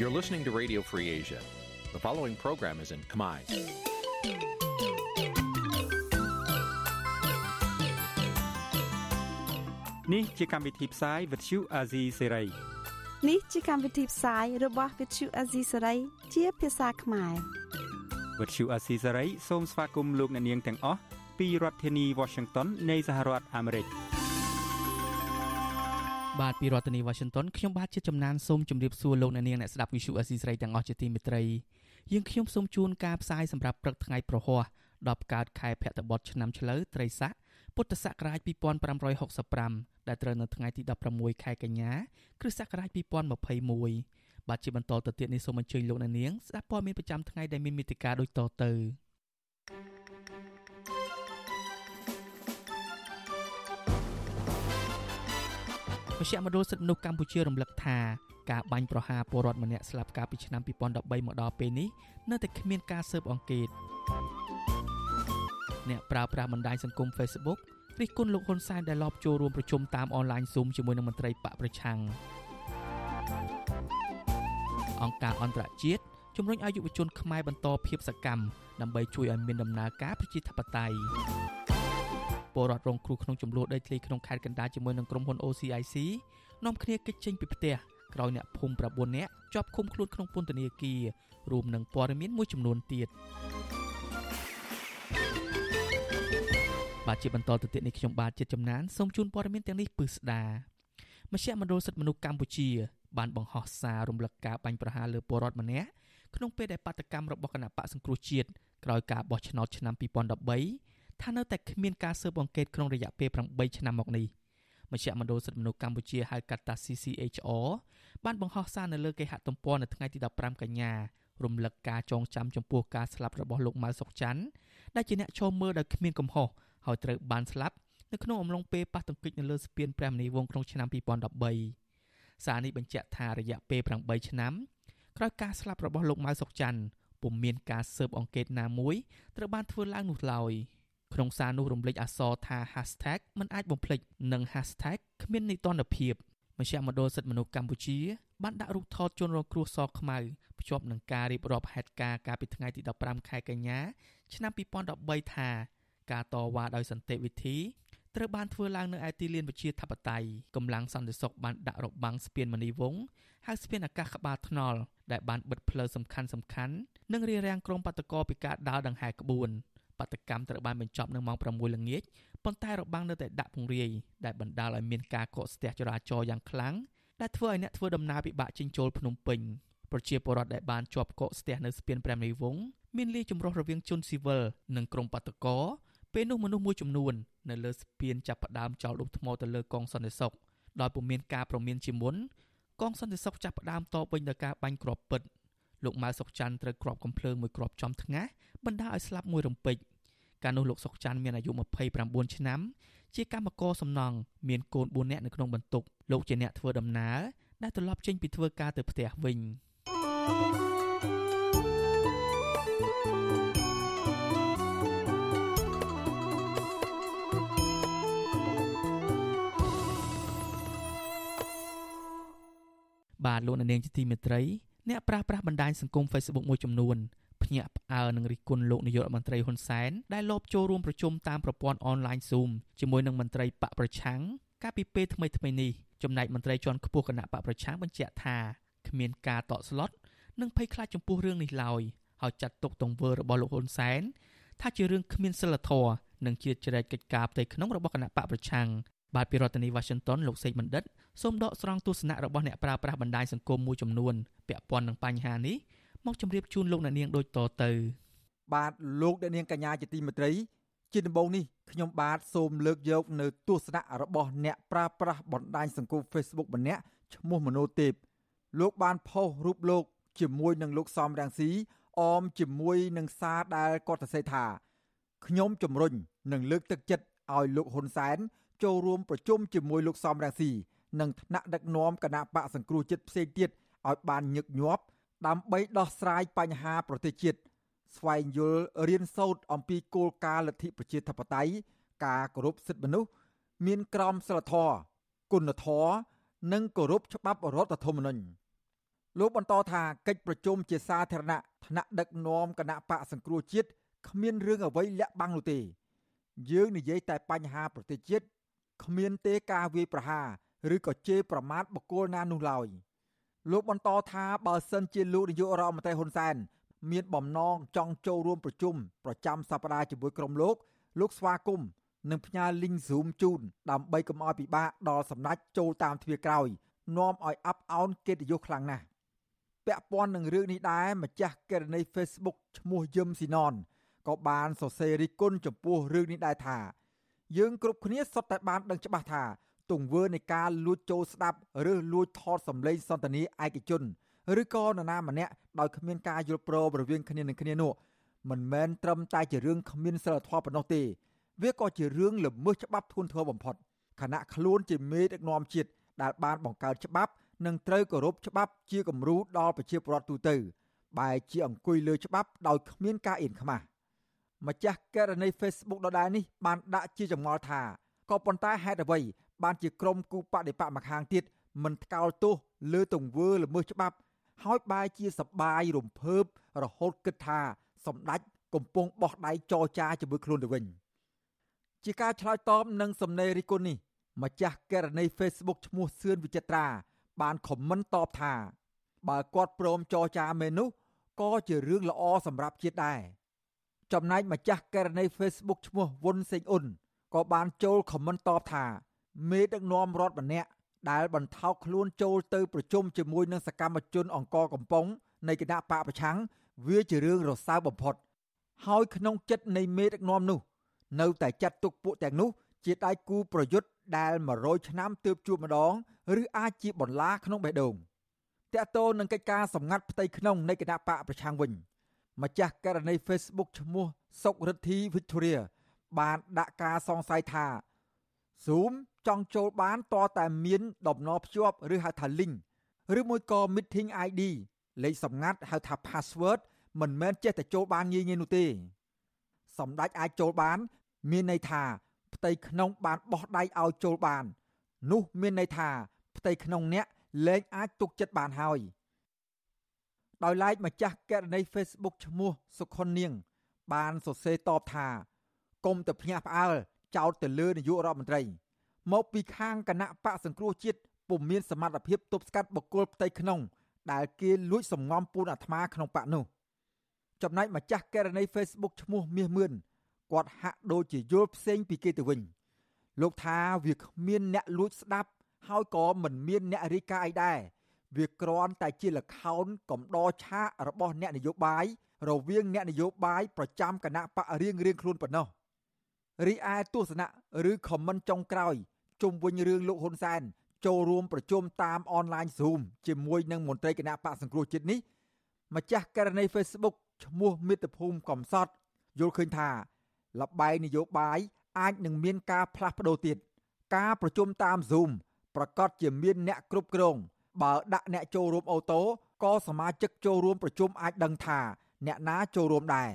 You're listening to Radio Free Asia. The following program is in Khmer. នេះជាកម្មវិធីផ្សាយ Vuthu Azizi Serai នេះជាកម្មវិធីផ្សាយរបស់ Vuthu Azizi Serai ជាភាសាខ្មែរ Vuthu Azizi Serai សូមស្វាគមន៍លោកអ្នកនាងទាំងអស់ពីរដ្ឋធានី Washington នៃសហរដ្ឋអាមេរិក បាទពីរដ្ឋធានី Washington ខ្ញុំបាទជាចំណានសូមជម្រាបសួរលោកអ្នកនាងអ្នកស្ដាប់ Vuthu Azizi Serai ទាំងអស់ជាទីមេត្រីយើងខ្ញុំសូមជូនការផ្សាយសម្រាប់ព្រឹកថ្ងៃប្រហ័ស10កើតខែភទ្របទឆ្នាំឆ្លូវត្រីស័កពុទ្ធសករាជ2565ដែលត្រូវនៅថ្ងៃទី16ខែកញ្ញាគ្រិស្តសករាជ2021បាទជាបន្តទៅទៀតនេះសូមអញ្ជើញលោកអ្នកនាងស្ដាប់ព័ត៌មានប្រចាំថ្ងៃដែលមានមេតិការដូចតទៅ មជ្ឈមណ្ឌលសិទ្ធិមនុស្សកម្ពុជារំលឹកថាការបាញ់ប្រហារពលរដ្ឋម្នាក់ស្លាប់កាលពីឆ្នាំ2013មកដល់ពេលនេះនៅតែគ្មានការស៊ើបអង្កេតអ្នកប្រើប្រាស់បណ្ដាញសង្គម Facebook រិះគន់លោកហ៊ុនសែនដែលលបចូលរួមប្រជុំតាមអនឡាញ Zoom ជាមួយនឹងមន្ត្រីបកប្រឆាំងអង្គការអន្តរជាតិជំរុញឲ្យយុវជនខ្មែរបន្តភាពសកម្មដើម្បីជួយឲ្យមានដំណើរការប្រជាធិបតេយ្យ ពលរដ្ឋរងគ្រោះក្នុងចំនួនដីធ្លីក្នុងខេត្តកណ្ដាលជាមួយនឹងក្រុមហ៊ុន OCIC នាំគ្នាគេចចេញពីផ្ទះក្រោយអ្នកភូមិ9នាក់ជាប់ឃុំខ្លួនក្នុងពន្ធនាគាររួមនឹងព័ត៌មានមួយចំនួនទៀតបាទជាបន្តទៅទៀតនេះខ្ញុំបាទជាចំណានសូមជូនព័ត៌មានទាំងនេះពឹស្ដាមជ្ឈមណ្ឌលសិទ្ធិមនុស្សកម្ពុជាបានបង្ហោះសាររំលឹកការបាញ់ប្រហារលើពលរដ្ឋម្នាក់ក្នុងពេលដែលបាតកម្មរបស់គណៈបកសង្គ្រោះជាតិក្រោយការបោះឆ្នោតឆ្នាំ2013 ថានៅតែគ្មានការស៊ើបអង្កេតក្នុងរយៈពេល8ឆ្នាំមកនេះមជ្ឈមណ្ឌលសិទ្ធិមនុស្សកម្ពុជាហៅកាត់តា CCHR បានបង្ហោះសារនៅលើគេហទំព័រនៅថ្ងៃទី15កញ្ញារំលឹកការចងចាំចំពោះការស្លាប់របស់លោកម៉ៅសុកច័ន្ទដែលជាអ្នកឈរមើលដោយគ្មានកំហុសហើយត្រូវបានស្លាប់នៅក្នុងអំឡុងពេលប៉ះទង្គិចនៅលើស្ពានព្រះមនីវងក្នុងឆ្នាំ2013សារនេះបញ្ជាក់ថារយៈពេល8ឆ្នាំក្រោយការស្លាប់របស់លោកម៉ៅសុកច័ន្ទពុំមានការស៊ើបអង្កេតណាមួយត្រូវបានធ្វើឡើងនោះឡើយ ក្នុងសារនោះរំលេចអក្សរថា hashtag មិនអាចបំភ្លេចនិង hashtag គ្មាននីតិរដ្ឋភាពមជ្ឈមណ្ឌលសិទ្ធិមនុស្សកម្ពុជាបានដាក់រូបថតជនរងគ្រោះសខ្មៅភ្ជាប់នឹងការរៀបរាប់ហេតុការណ៍កាលពីថ្ងៃទី15ខែកញ្ញាឆ្នាំ2013ថាការតវ៉ាដោយសន្តិវិធីត្រូវបានធ្វើឡើងនៅឯទីលានវិជាធិបតេយ្យកម្លាំងសន្តិសុខបានដាក់របាំងស្ពានមនីវង៍ហើយស្ពានអាកាសក្បាលថ្នល់ដែលបានបិទផ្លូវសំខាន់សំខាន់និងរារាំងក្រុមបាតកោពីការដើរដង្ហែក្បួន បាតកម្មត្រូវបានបញ្ចប់នៅម៉ោង6ល្ងាចប៉ុន្តែរបាំងនៅតែដាក់ពង្រាយដែលបណ្ដាលឲ្យមានការកកស្ទះចរាចរណ៍យ៉ាងខ្លាំងដែលធ្វើឲ្យអ្នកធ្វើដំណើរពិបាកចេញចូលភ្នំពេញប្រជាពលរដ្ឋដែលបានជាប់កកស្ទះនៅស្ពានព្រះនីវងศ์មានលាយចម្រុះរវាងជនស៊ីវិលនិងក្រុមបាតកោពេលនោះមនុស្សមួយចំនួននៅលើស្ពានចាប់ផ្ដើមចោលដុសថ្មទៅលើកងសន្តិសុខដោយពុំមានការប្រមានជាមុនកងសន្តិសុខចាប់ផ្ដើមតបវិញដោយការបាញ់គ្រាប់ពិត លោកម៉ៅសុកច័ន្ទត្រូវគ្រាប់កំភ្លើងមួយគ្រាប់ចំថ្ងាសបណ្ដាឲ្យស្លាប់មួយរំពេចកាលនោះលោកសុកច័ន្ទមានអាយុ29ឆ្នាំជាកម្មករសំណង់មានកូន4នាក់នៅក្នុងបន្ទុកលោកជាអ្នកធ្វើដំណើរដែលត្រឡប់ចេញពីធ្វើការទៅផ្ទះវិញ thank you បាទលោកនាងជាទីមេត្រី អ្នកប្រាស្រ័យបណ្ដាញសង្គម Facebook មួយចំនួនភ្ញាក់ផ្អើលនឹងរិះគន់លោកនាយករដ្ឋមន្ត្រីហ៊ុនសែនដែលលបចូលរួមប្រជុំតាមប្រព័ន្ធអនឡាញ Zoom ជាមួយនឹងមន្ត្រីបកប្រឆាំងកាលពីពេលថ្មីថ្មីនេះចំណែកមន្ត្រីជាន់ខ្ពស់គណៈបកប្រឆាំងបញ្ជាក់ថាគ្មានការតក់ស្លុតនិងភ័យខ្លាចចំពោះរឿងនេះឡើយហើយចាត់ទុកទង្វើរបស់លោកហ៊ុនសែនថាជារឿងគ្មានសិលធម៌និងជាជ្រែកកិច្ចការផ្ទៃក្នុងរបស់គណៈបកប្រឆាំងបាទពីរដ្ឋធានី Washington លោកសេកបណ្ឌិត សូមដកស្រង់ទស្សនៈរបស់អ្នកប្រើប្រាស់បណ្ដាញសង្គមមួយចំនួនពាក់ព័ន្ធនឹងបញ្ហានេះមកជម្រាបជូនលោកអ្នកនាងដូចតទៅបាទលោកអ្នកនាងកញ្ញាជាទីមេត្រី ជាដំបូងនេះខ្ញុំបាទសូមលើកយក នៅទស្សនៈរបស់អ្នកប្រើប្រាស់បណ្ដាញសង្គម Facebook ម្នាក់ឈ្មោះមនោទេពលោកបានផុសរូបលោកជាមួយនឹងលោកសំរាំងស៊ីអមជាមួយនឹងសារដែលគាត់សរសេរថាខ្ញុំជំរុញនិងលើកទឹកចិត្តឲ្យលោកហ៊ុនសែនចូលរួមប្រជុំជាមួយលោកសំរងស៊ី និងថ្នាក់ដឹកនាំគណៈបកសង្គ្រោះជាតិផ្សេងទៀតឲ្យបានញឹកញាប់ដើម្បីដោះស្រាយបញ្ហាប្រទេសជាតិស្វែងយល់រៀនសូត្រអំពីគោលការណ៍លទ្ធិប្រជាធិបតេយ្យការគោរពសិទ្ធិមនុស្សមានក្រមសីលធម៌គុណធម៌និងគោរពច្បាប់រដ្ឋធម្មនុញ្ញលោកបន្តថាកិច្ចប្រជុំជាសាធារណៈថ្នាក់ដឹកនាំគណៈបកសង្គ្រោះជាតិគ្មានរឿងអ្វីលាក់បាំងនោះទេ យើងនិយាយតែបញ្ហាប្រទេសជាតិគ្មានទេការវាយប្រហារ ឬក៏ជេរប្រមាថបុគ្គលណានោះឡើយលោកបន្តថាបើសិនជាលោកនាយករដ្ឋមន្ត្រីហ៊ុនសែនមានបំណងចង់ចូលរួមប្រជុំប្រចាំសប្តាហ៍ជាមួយក្រុមលោក លោកស្វាគមន៍និងផ្ញើ link Zoom ជូនដើម្បីកុំឲ្យពិបាកដល់សម្ដេចចូលតាមទ្វារក្រោយនាំឲ្យអាប់អោនកិត្តិយសខ្លាំងណាស់ពាក់ព័ន្ធនឹងរឿងនេះដែរម្ចាស់កេរនី Facebook ឈ្មោះយឹមស៊ីណនក៏បានសរសេររិះគន់ចំពោះរឿងនេះដែរថា យើងគ្រប់គ្នាសុទ្ធតែបានដឹងច្បាស់ថា ទង្វើនៃការលួចចូលស្ដាប់ឬលួចថតសម្លេងសន្ទនាឯកជនឬក៏នរណាម្នាក់ដោយគ្មានការយល់ព្រមរវាងគ្នានឹងគ្នានោះមិនមែនត្រឹមតែជារឿងគ្មានសិលធម៌ប៉ុណ្ណោះទេវាក៏ជារឿងល្មើសច្បាប់ធ្ងន់ធ្ងរបំផុតខណៈខ្លួនជាមេដឹកនាំជាតិដែលបានបង្កើតច្បាប់និងត្រូវគោរពច្បាប់ជាគំរូដល់ប្រជាពលរដ្ឋទូទៅបែជាអង្គុយលើច្បាប់ដោយគ្មានការអៀនខ្មាស់ម្ចាស់ករណី Facebook ដដែលនេះបានដាក់ជាចម្ងល់ថាក៏ប៉ុន្តែហេតុអ្វី បានជាក្រុមគូបដិបកម្ខាងទៀតមិនថ្កោលទោសលើទង្វើល្មើសច្បាប់ ហើយបែជាសបាយរំភើបរហូតគិតថាសម្ដេចកំពុងបោះដៃចរចាជាមួយខ្លួនទៅវិញជាការឆ្លើយតបនឹងសំណេររិះគន់នេះម្ចាស់ករណី Facebook ឈ្មោះសឿនវិចិត្រា បានខមមិនតបថា បើគាត់ព្រមចរចាមែននោះក៏ជារឿងល្អសម្រាប់ជាតិដែរចំណែកម្ចាស់ករណី Facebook ឈ្មោះវុនសេងអ៊ុនក៏បានចូលខមមិនតបថា មេដឹកនាំរដ្ឋម្នាក់ដែលបន្ថោកខ្លួនចូលទៅប្រជុំជាមួយនឹងសកម្មជនអង្គកំប៉ុងនៃគណៈបកប្រឆាំងវាជារឿងរសើបបំផុត ហើយក្នុងចិត្តនៃមេដឹកនាំនោះ នៅតែចាត់ទុកពួកទាំងនោះជាដៃគូប្រយុទ្ធដែល100ឆ្នាំទើបជួបម្ដងឬអាចជាបន្លាក្នុងបេះដូងតកតូននឹងកិច្ចការសម្ងាត់ផ្ទៃក្នុងនៃគណៈបកប្រឆាំងវិញម្ចាស់ករណី Facebook ឈ្មោះសុករិទ្ធី Victoria បានដាក់ការសង្ស័យថា Zoom ចង់ចូលបានតតែមានដំណភ្ជាប់ឬហៅថា link ឬមួយក៏ meeting ID លេខសម្ងាត់ហៅថា password មិនមែនចេះតែចូលបានងាយៗនោះទេសម្ដេចអាចចូលបាន មានន័យថាផ្ទៃក្នុងបានបោះដៃឲ្យចូលបាន នោះមានន័យថាផ្ទៃក្នុងអ្នកលែងអាចទុកចិត្តបានហើយដោយឡែកម្ចាស់កណនី Facebook ឈ្មោះសុខុននាង បានសរសេរតបថាកុំទៅភ្ញាក់ផ្អើលចោតទៅលើនាយករដ្ឋមន្ត្រី មកពីខាងគណៈបកសង្គ្រោះជាតិពុំមានសមត្ថភាពទប់ស្កាត់បុគ្គលផ្ទៃក្នុង ដែលគេលួចសំងំពូនអាត្មាក្នុងបកនោះចំណែកម្ចាស់ករណី Facebook ឈ្មោះមាសមឿនគាត់ហាក់ដូចជាយល់ផ្សេងពីគេទៅវិញលោកថាវាគ្មានអ្នកលួចស្ដាប់ហើយក៏មិនមានអ្នករីកាអីដែរវាគ្រាន់តែជាលខោនកំដរឆាករបស់អ្នកនយោបាយរវាងអ្នកនយោបាយប្រចាំគណៈបករៀងរៀងខ្លួនប៉ុណ្ណោះ រីឯទស្សនៈឬខមមិនចុងក្រោយជុំវិញរឿងលោកហ៊ុនសែនចូលរួមប្រជុំតាមអនឡាញ Zoom ជាមួយនឹងមន្ត្រីគណៈបកសង្គ្រោះជាតិនេះម្ចាស់ករណី Facebook ឈ្មោះមិត្តភូមិកំសត់យល់ឃើញថា លបែងនយោបាយអាចនឹងមានការផ្លាស់ប្ដូរទៀតការប្រជុំតាម Zoom ប្រកាសជាមានអ្នកគ្រប់គ្រងបើដាក់អ្នកចូលរួមអូតូក៏សមាជិកចូលរួមប្រជុំអាចដឹងថា អ្នកណាចូលរួមដែរ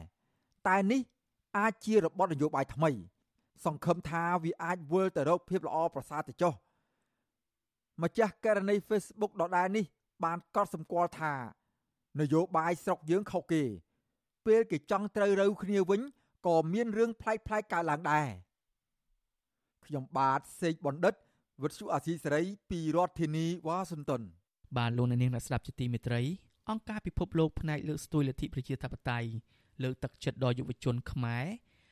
តែនេះ អាចជារបបនយោបាយថ្មី សង្ឃឹមថាវាអាចវិលទៅរកភាពល្អប្រសើរទៅចុះម្ចាស់ករណី Facebook ដដែលនេះ បានកត់សម្គាល់ថា នយោបាយស្រុកយើងខុសគេ ពេលគេចង់ត្រូវរូវគ្នាវិញក៏មានរឿងប្លែកៗកើតឡើងដែរខ្ញុំបាទសេកបណ្ឌិតវិទ្យុអាស៊ីសេរីពីរដ្ឋធានីវ៉ាស៊ីនតោនបាទលោកអ្នកនាងអ្នកស្ដាប់ជាទីមេត្រីអង្គការពិភពលោកផ្នែកលើកស្ទួយលទ្ធិប្រជាធិបតេយ្យលើកទឹកចិត្តដល់យុវជនខ្មែរ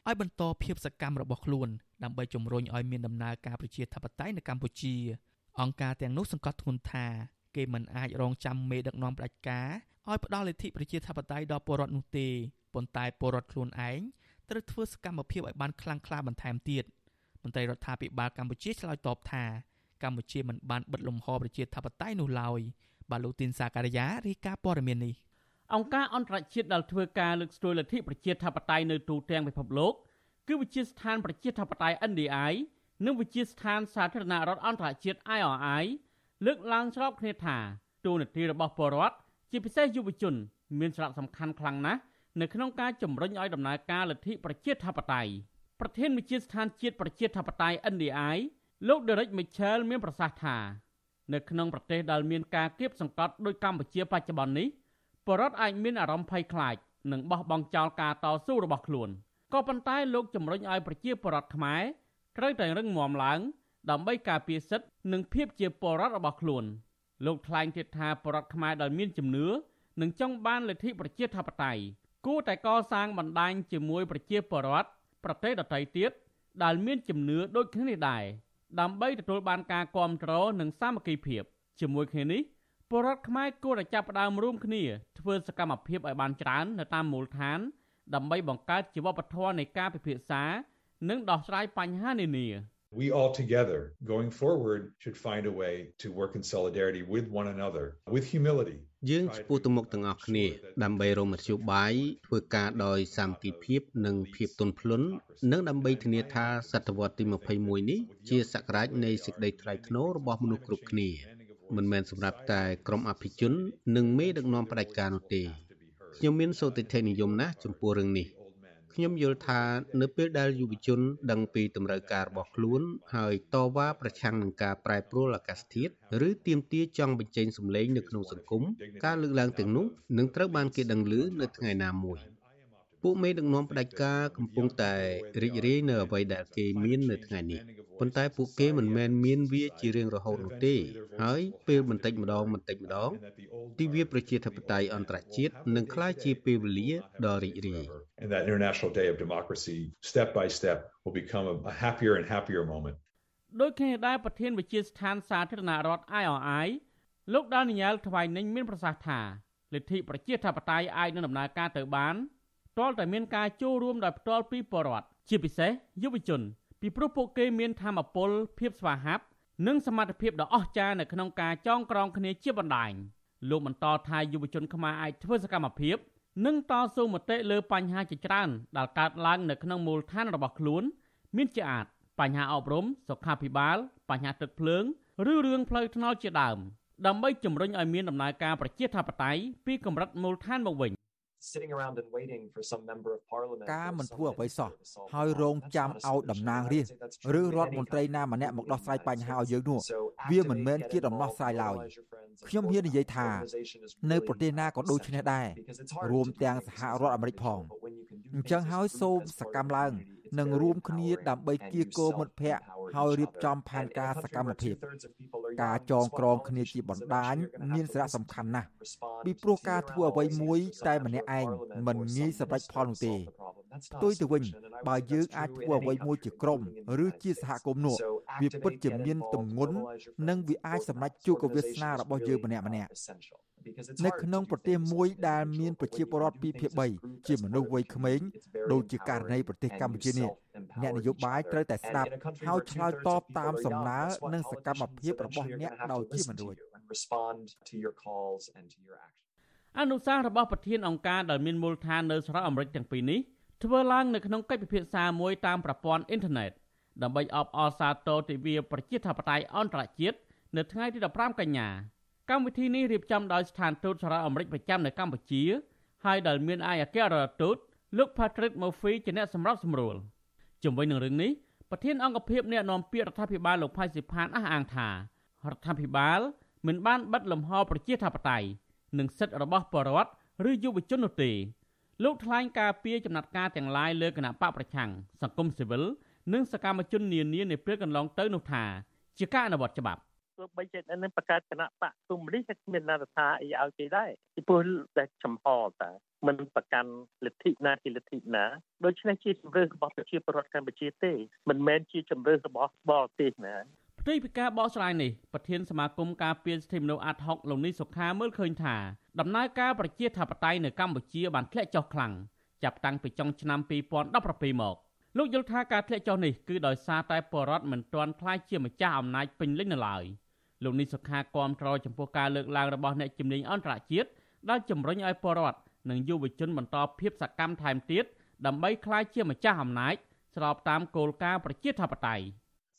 ឲ្យបន្តភាពសកម្មរបស់ខ្លួនដើម្បីជំរុញឲ្យមានដំណើរការប្រជាធិបតេយ្យនៅកម្ពុជាអង្គការទាំងនោះសង្កត់ធ្ងន់ថាគេមិនអាចរងចាំមេដឹកនាំផ្ដាច់ការឲ្យផ្ដល់លទ្ធិប្រជាធិបតេយ្យដល់ពលរដ្ឋនោះទេប៉ុន្តែពលរដ្ឋខ្លួនឯងត្រូវធ្វើសកម្មភាពឲ្យបានខ្លាំងក្លាបន្ថែមទៀត។មន្ត្រីរដ្ឋាភិបាលកម្ពុជាឆ្លើយតបថាកម្ពុជាមិនបានបិទលំហប្រជាធិបតេយ្យនោះឡើយបាទលោកទីនសាការីយ៉ារាយការណ៍ព័ត៌មាននេះ អង្គការអន្តរជាតិដែលធ្វើការលើកស្ទួយលទ្ធិប្រជាធិបតេយ្យនៅទូទាំងពិភពលោកគឺវិជាស្ថានប្រជាធិបតេយ្យ NDI និងវិជាស្ថានសាធារណរដ្ឋអន្តរជាតិ IRI លើកឡើងស្របគ្នាថាទូនាទីរបស់ពលរដ្ឋជាពិសេសយុវជន មានសារៈសំខាន់ខ្លាំងណាស់នៅក្នុងការជំរុញឲ្យដំណើរការលទ្ធិប្រជាធិបតេយ្យប្រធានវិជាស្ថានជាតិប្រជាធិបតេយ្យ NDI លោក Derek Mitchell មានប្រសាសន៍ថា នៅក្នុងប្រទេសដែលមានការគៀបសង្កត់ដោយកម្ពុជាបច្ចុប្បន្ននេះ បរដ្ឋអាចមានអារម្មណ៍ភ័យខ្លាចនិងបោះបង់ចោលការតស៊ូរបស់ខ្លួនក៏ប៉ុន្តែលោកជំរុញឲ្យប្រជាពលរដ្ឋខ្មែរត្រូវតែរឹងមាំឡើង ដើម្បីការពារសិទ្ធិនិងភាពជាពលរដ្ឋរបស់ខ្លួនលោកថ្លែងទៀតថាពលរដ្ឋខ្មែរដែលមានជំនឿនិងចង់បានលទ្ធិប្រជាធិបតេយ្យគួរតែកសាងបណ្ដាញជាមួយប្រជាពលរដ្ឋប្រទេសដទៃទៀតដែលមានជំនឿដូចគ្នានេះដែរដើម្បីទទួលបានការគ្រប់គ្រងនិងសាមគ្គីភាពជាមួយគ្នានេះ ពលរដ្ឋខ្មែរគួរតែចាប់ផ្ដើមរួមគ្នាធ្វើសកម្មភាពឲ្យបានច្រើននៅតាមមូលដ្ឋាន ដើម្បីបង្កើតជាវប្បធម៌នៃការពិភាក្សានិងដោះស្រាយបញ្ហានានា We all together going forward should find a way to work in solidarity with one another with humility យើងឆ្ពោះទៅមុខទាំងអស់គ្នា ដើម្បីរកមធ្យោបាយធ្វើការដោយសាមគ្គីភាព និងភាពទន់ភ្លន់និងដើម្បីធានាថាសតវត្សទី21នេះជាសក្ការៈនៃសេចក្តីថ្លៃថ្នូររបស់មនុស្សគ្រប់គ្នា មិនមែនសម្រាប់តែក្រុមអភិជន និងមេដឹកនាំផ្ដាច់ការនោះទេខ្ញុំមានសោតិធិនិយមណាស់ចំពោះរឿងនេះខ្ញុំយល់ថានៅពេលដែលយុវជន ដឹងពីតម្រូវការរបស់ខ្លួន ហើយតវ៉ាប្រឆាំងនឹងការប្រែប្រួលអាកាសធាតុឬទាមទារចង់បញ្ចេញសម្លេងនៅក្នុងសង្គមការលើកឡើងទាំងនោះនឹងត្រូវបានគេដឹងឮនៅថ្ងៃណាមួយ ពួកមេដឹកនាំផ្ដាច់ការកំពុងតែរីករាយនៅអ្វីដែលគេមាននៅថ្ងៃនេះប៉ុន្តែពួកគេមិនមែនមានវាជារៀងរហូតនោះទេហើយពេលបន្តិចម្ដងបន្តិចម្ដងទិវាប្រជាធិបតេយ្យអន្តរជាតិនឹងក្លាយជាពេលវេលាដ៏រីករាយ And that International Day of Democracy step by step will become a, a happier and happier moment ដោយគ្នាដែរប្រធានវិជាស្ថានសាធារណរដ្ឋ IRI លោកដានីយ៉ែលថ្វាយ ninh មានប្រសាសន៍ថាលទ្ធិប្រជាធិបតេយ្យអាចនឹងដំណើរការទៅបាន ទាល់តែមានការចូលរួមដោយផ្ទាល់ពីពលរដ្ឋជាពិសេសយុវជន ពីព្រោះពួកគេមានធម៌ពលភាពស្វាហាប់និងសមត្ថភាពដ៏អស្ចារ្យនៅក្នុងការចងក្រងគ្នាជាបណ្ដាញលោកបន្តថាយុវជនខ្មែរអាចធ្វើសកម្មភាពនិងតស៊ូមតិលើបញ្ហាជាច្រើនដែលកើតឡើងនៅក្នុងមូលដ្ឋានរបស់ខ្លួន មានជាអាចបញ្ហាអប់រំសុខាភិបាល បញ្ហាទឹកភ្លើងឬរឿងផ្លូវថ្នល់ជាដើមដើម្បីជំរុញឲ្យមានដំណើរការប្រជាធិបតេយ្យពីកម្រិតមូលដ្ឋានមកវិញ sitting around and waiting for some member of parliament ការមិនធ្វើអ្វីសោះហើយរងចាំឲ្យតំណាងរាស្ត្រឬរដ្ឋមន្ត្រីណាម្នាក់មកដោះស្រាយបញ្ហាឲ្យយើងនោះវាមិនមែនជាដំណោះស្រាយឡើយខ្ញុំហ៊ាននិយាយថា នៅប្រទេសណាក៏ដូចគ្នាដែររួមទាំងសហរដ្ឋអាមេរិកផងអញ្ចឹងហើយសូមសកម្មឡើង និងរួមគ្នាដើម្បីគៀកោមិត្តភ័ក្តិហើយរៀបចំផែនការសកម្មភាព ការចងក្រងគ្នាជាបណ្ដាញមានសារៈសំខាន់ណាស់ពីព្រោះការធ្វើអ្វីមួយតែម្នាក់ឯងមិនងាយសម្រេចផលនោះទេផ្ទុយទៅវិញបើយើងអាចធ្វើអ្វីមួយជាក្រុមឬជាសហគមន៍នោះវាពិតជាមានទម្ងន់និងវាអាចសម្រេចជោគវាសនារបស់យើងម្នាក់ម្នាក់ នៅក្នុងប្រទេសមួយដែលមានប្រជាពលរដ្ឋ2ភាគ3ជាមនុស្សវ័យក្មេងដូចជាករណីប្រទេសកម្ពុជានេះអ្នកនយោបាយត្រូវតែស្ដាប់ហើយឆ្លើយតបតាមសំណើនិងសកម្មភាពរបស់អ្នកដោយជាមិនរួចអនុសាសន៍របស់ប្រធានអង្គការដែលមានមូលដ្ឋាននៅសហរដ្ឋអាមេរិកទាំងពីរនេះធ្វើឡើងនៅក្នុងកិច្ចពិភាក្សាមួយតាមប្រព័ន្ធអ៊ីនធឺណិតដើម្បីអបអរសាទរទិវាប្រជាធិបតេយ្យអន្តរជាតិនៅថ្ងៃទី15កញ្ញា កម្មវិធីនេះរៀបចំដោយស្ថានទូតសហរដ្ឋអាមេរិកប្រចាំនៅកម្ពុជា ហើយដែលមានឯកអគ្គរដ្ឋទូតលោក Patrick Murphy ជាអ្នកសម្របសម្រួលជំវិញនឹងរឿងនេះប្រធានអង្គភិបអ្នកណែនាំពាក្យរដ្ឋាភិបាលលោកផៃស៊ីផានអះអាងថារដ្ឋាភិបាលមិនបានបិទលំហប្រជាធិបតេយ្យនិងសិទ្ធិរបស់ប្រជាពលរដ្ឋឬយុវជននោះទេលោកថ្លែងការពីចំណាត់ការទាំងឡាយលើគណៈបកប្រឆាំងសង្គមស៊ីវិលនិងសកម្មជននានានៃពេលកន្លងទៅនោះថា ជាការអនុវត្តច្បាប់ ទោះបីជានឹងបង្កើតគណៈបកគុំនេះក៏មានន័យថាអីឲ្យគេដែរពីព្រោះតែចំហតាមិនប្រកាន់លទ្ធិណាជាលទ្ធិណាដូច្នេះជាជំរឿនរបស់ប្រជាពលរដ្ឋកម្ពុជាទេមិនមែនជាជំរឿនរបស់បរទេសណាផ្ទុយពីការបកស្រាយនេះប្រធានសមាគមការពារសិទ្ធិមនុស្សអាត់ហុកលោកនីសុខាមើលឃើញថាដំណើរការប្រជាធិបតេយ្យនៅកម្ពុជាបានធ្លាក់ចុះខ្លាំងចាប់តាំងពីចុងឆ្នាំ2017មកលោកយល់ថាការធ្លាក់ចុះនេះគឺដោយសារតែបរដ្ឋមិនទាន់ខ្លាយជាម្ចាស់អំណាចពេញលេញនៅឡើយ លោកនីសុខាគាំទ្រចំពោះការលើកឡើងរបស់អ្នកជំនាញអន្តរជាតិដែលជំរុញឲ្យបរដ្ឋនិងយុវជនបន្តភាពសកម្មថែមទៀតដើម្បីក្លាយជាម្ចាស់អំណាចស្របតាមគោលការណ៍ប្រជាធិបតេយ្យ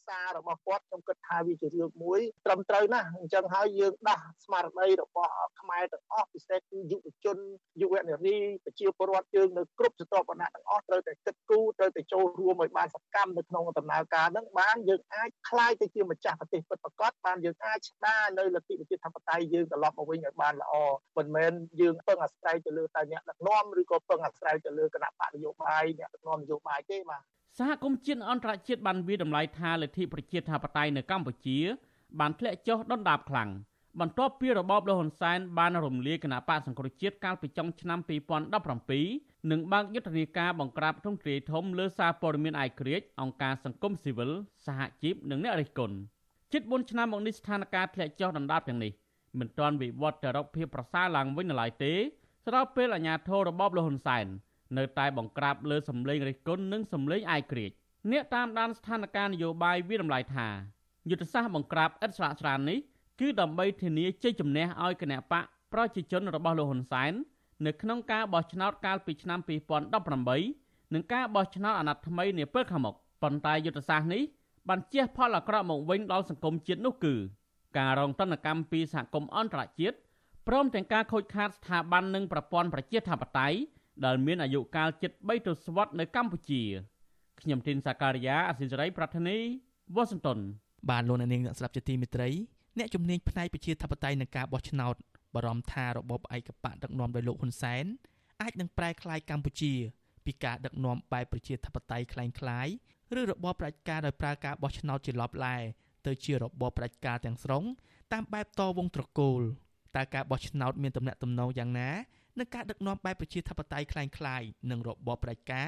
សាររបស់គាត់ខ្ញុំគិតថាវាជារឿងមួយត្រឹមត្រូវណាស់អញ្ចឹងហើយយើងដាស់ស្មារតីរបស់ខ្មែរទាំងអស់ពិសេសគឺយុវជនយុវនារីប្រជាពលរដ្ឋយើងនៅគ្រប់ស្រទាប់វណ្ណៈទាំងអស់ត្រូវតែគិតគូរត្រូវតែចូលរួមឲ្យបានសកម្មនៅក្នុងដំណើរការហ្នឹងបានយើងអាចក្លាយទៅជាម្ចាស់ប្រទេសពិតប្រាកដបានយើងអាចស្ដារនៅលទ្ធិប្រជាធិបតេយ្យយើងត្រឡប់មកវិញឲ្យបានល្អមិនមែនយើងពឹងអាស្រ័យទៅលើតែអ្នកដឹកនាំឬក៏ពឹងអាស្រ័យទៅលើគណៈបកនយោបាយអ្នកដឹកនាំនយោបាយទេបាទ សហគមន៍ជាតិអន្តរជាតិបានវិតម្លៃថាលទ្ធិប្រជាធិបតេយ្យនៅកម្ពុជា បានធ្លាក់ចុះដុនដាបខ្លាំងបន្ទាប់ពីរបបលហ៊ុនសែនបានរំលាយគណៈបកសង្គ្រោះជាតិកាលពីចុងឆ្នាំ2017និងបើកយុទ្ធនាការបង្ក្រាបទ្រង់ទ្រាយធំលើសារព័ត៌មានអាយក្រិចអង្គការសង្គមស៊ីវិលសហជីពនិងអ្នករិះគន់ជិត4ឆ្នាំមកនេះស្ថានភាពធ្លាក់ចុះដុនដាបទាំងនេះមិនទាន់វិវត្តទៅរកភាពប្រសើរឡើងវិញនៅឡើយទេស្របពេលអាញាធររបបលហ៊ុនសែន នៅតែបង្ក្រាបលើសម្លេងរិះគន់និងសម្លេងអាយក្រិចអ្នកតាមដានស្ថានភាពនយោបាយវាតម្លៃថាយុទ្ធសាស្ត្របង្ក្រាបឥតស្រាកស្រាននេះគឺដើម្បីធានាជ័យជំនះឲ្យគណៈបកប្រជាជនរបស់លោកហ៊ុនសែននៅក្នុងការបោះឆ្នោតកាលពីឆ្នាំ2018និងការបោះឆ្នោតអាណត្តិថ្មីនាពេលខាងមុខប៉ុន្តែយុទ្ធសាស្ត្រនេះបានជះផលអាក្រក់មកវិញដល់សង្គមជាតិនោះគឺការរងទណ្ឌកម្មពីសហគមន៍អន្តរជាតិព្រមទាំងការខូចខាតស្ថាប័ននិងប្រព័ន្ធប្រជាធិបតេយ្យ ដែលមានអាយុកាលជិត3ទសវត្សរ៍នៅកម្ពុជាខ្ញុំទីនសាការីយ៉ាអសិលសេរីប្រធានីវ៉ាស៊ីនតោនបានលោកនាងអ្នកស្ដាប់ជាទីមេត្រីអ្នកជំនាញផ្នែកប្រជាធិបតេយ្យនឹងការបោះឆ្នោតបារម្ភថារបបឯកបកដឹកនាំដោយលោកហ៊ុនសែនអាចនឹងប្រែក្លាយកម្ពុជា ពីការដឹកនាំបែបប្រជាធិបតេយ្យคล้ายៗឬរបបប្រជាការដោយប្រើការបោះឆ្នោតជាលបឡែទៅជារបបប្រជាការទាំងស្រុងតាមបែបតវងត្រកូលតើការបោះឆ្នោតមានទំនាក់ទំនងយ៉ាងណា នឹងការដឹកនាំបែបប្រជាធិបតេយ្យคล้ายៗនឹងរបបប្រជាការ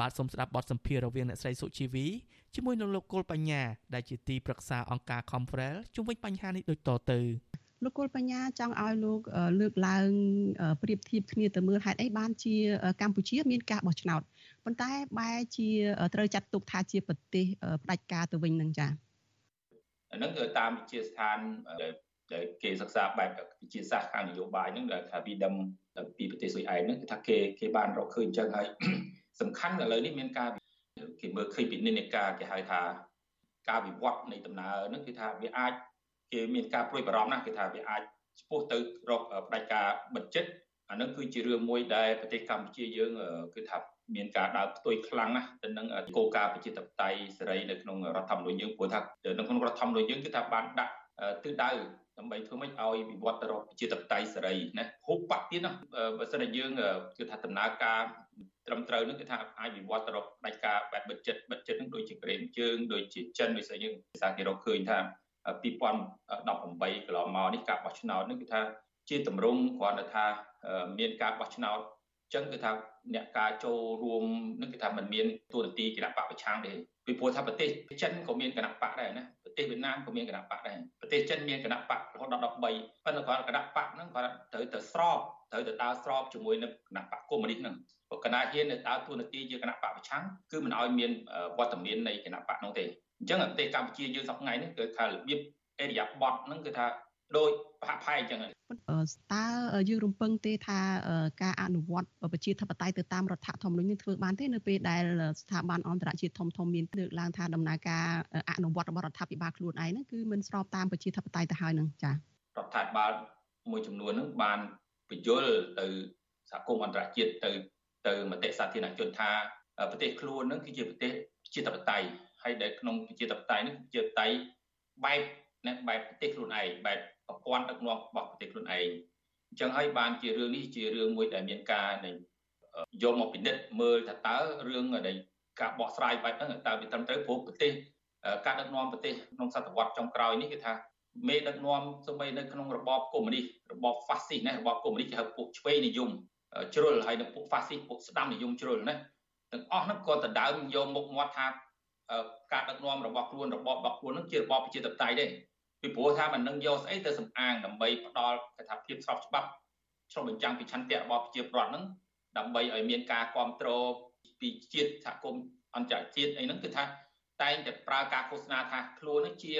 បាទសូមស្ដាប់បទសម្ភាសន៍រវាងអ្នកស្រីសុជីវីជាមួយនឹងលោកកុលបញ្ញាដែលជាទីប្រឹក្សាអង្គការ Confrel ជុំវិញបញ្ហានេះដូចតទៅលោកគុលបញ្ញាចង់ឲ្យលោកលើកឡើងប្រៀបធៀបគ្នាទៅមើលហេតុអីបានជាកម្ពុជា មានការបោះឆ្នោតប៉ុន្តែបែរជាត្រូវចាត់ទុកថាជាប្រទេសផ្ដាច់ការទៅវិញនឹងចា៎អានឹងតាមវិទ្យាស្ថាន ដែលគេសិក្សាបែបវិទ្យាសាស្ត្រខាងនយោបាយហ្នឹងដែលថាវិដិមពីប្រទេសស៊ុយអែតហ្នឹងគឺថាគេគេបានរកឃើញអញ្ចឹងហើយសំខាន់ឥឡូវនេះមានការគេមើលឃើញពីនិន្នាការគេហៅថាការវិវត្តនៃដំណើរហ្នឹងគឺថាវាអាចគេមានការព្រួយបារម្ភណាស់គេថាវាអាចឆ្ពោះទៅរកផ្ដាច់ការបិទចិត្តអានឹងគឺជារឿងមួយដែលប្រទេសកម្ពុជាយើងគឺថាមានការដើរផ្ទុយខ្លាំងណាស់ទៅនឹងគោលការណ៍ប្រជាធិបតេយ្យសេរីនៅក្នុងរដ្ឋធម្មនុញ្ញយើងព្រោះថានៅក្នុងរដ្ឋធម្មនុញ្ញយើងគឺថាបានដាក់ទិសដៅ ដើម្បីធ្វើម៉េចឲ្យវិវត្តទៅរកប្រជាធិបតេយ្យសេរីណាហូបបាត់ទៀតណាបើសិនជាយើងគឺថាដំណើរការត្រឹមត្រូវនឹងគឺថាអាចវិវត្តទៅរកផ្ដាច់ការបែបបិទចិត្តបិទចិត្តនឹងដូចជាក្រែមជើងដូចជាចិនដូចស្អីយើងភាសាគេរកឃើញថា2018កន្លងមកនេះការបោះឆ្នោតនេះគឺថាជាតម្រង់គ្រាន់តែថាមានការបោះឆ្នោតចឹងគឺថាអ្នកការចូលរួមនឹងគឺថាมันមានទូរនទីគណៈបកប្រឆាំងទេពីព្រោះថាប្រទេសចិនក៏មានគណៈបកដែរណាប្រ ទេសវៀតណាមក៏មានគណៈបកដែរប្រទេសចិនមានគណៈបករហូតដល់13ប៉ុន្តែគាត់គណៈបកហ្នឹងគាត់ត្រូវទៅស្របត្រូវទៅដើរស្របជាមួយនឹងគណៈបកកុម្មុយនីសហ្នឹងព្រោះគណៈហ៊ាននៅដើរទូរនទីជាគណៈបកប្រឆាំងគឺមិនឲ្យមានវត្តមាននៃគណៈបកនោះទេអញ្ចឹងប្រទេសកម្ពុជាយើងសប្តាហ៍នេះគឺថារបៀបអេរិយាប័តហ្នឹងគឺថា ដោយប្រហាក់ផែអញ្ចឹងតើយើងរំពឹងទេថាការអនុវត្តប្រជាធិបតេយ្យទៅតាមរដ្ឋធម្មនុញ្ញនេះធ្វើបានទេនៅពេលដែលស្ថាប័នអន្តរជាតិធំធំមានលើកឡើងថាដំណើរការអនុវត្តរបស់រដ្ឋាភិបាលខ្លួនឯងហ្នឹងគឺមិនស្របតាមប្រជាធិបតេយ្យទៅហើយហ្នឹងចា៎រដ្ឋាភិបាលមួយចំនួនហ្នឹងបានបញ្យល់ទៅសហគមន៍អន្តរជាតិទៅទៅមតិសាធារណជនថាប្រទេសខ្លួនហ្នឹងគឺជាប្រទេសជាធិបតេយ្យហើយដែលក្នុងប្រជាធិបតេយ្យនេះជាតៃបែបណាបែបប្រទេសខ្លួនឯងបែប ប្រព័ន្ធដឹកនាំរបស់ប្រទេសខ្លួនឯងអញ្ចឹងហើយបានជារឿងនេះជារឿងមួយដែលមានការយកមកពិនិត្យមើលថាតើរឿងដែលការបកស្រាយបែបហ្នឹងតើវាត្រឹមត្រូវព្រោះប្រទេសការដឹកនាំប្រទេសក្នុងសតវត្សចុងក្រោយនេះគឺថាមេដឹកនាំសូម្បីនៅក្នុងរបបកុម្មុយនីសរបបហ្វាស៊ីសណារបបកុម្មុយនីសគេហៅពួកឆ្វេងនិយមជ្រុលហើយនឹងពួកហ្វាស៊ីសពួកស្ដាំនិយមជ្រុលណាទាំងអស់ហ្នឹងក៏ដណ្ដើមយកមុខមាត់ថាការដឹកនាំរបស់ខ្លួនរបបរបស់ខ្លួននឹងជារបបប្រជាធិបតេយ្យទេ ពីព្រោះថាมันនឹងយកស្អីទៅសំអាងដើម្បីផ្ដល់កថាភាពស្របច្បាប់ឆ្លុះបញ្ចាំងពីឆន្ទៈរបស់ប្រជាពលរដ្ឋហ្នឹងដើម្បីឲ្យមានការគ្រប់គ្រងពីជាតិសហគមន៍អន្តរជាតិអីហ្នឹងគឺថាតែងតែប្រើការឃោសនាថាខ្លួននេះជា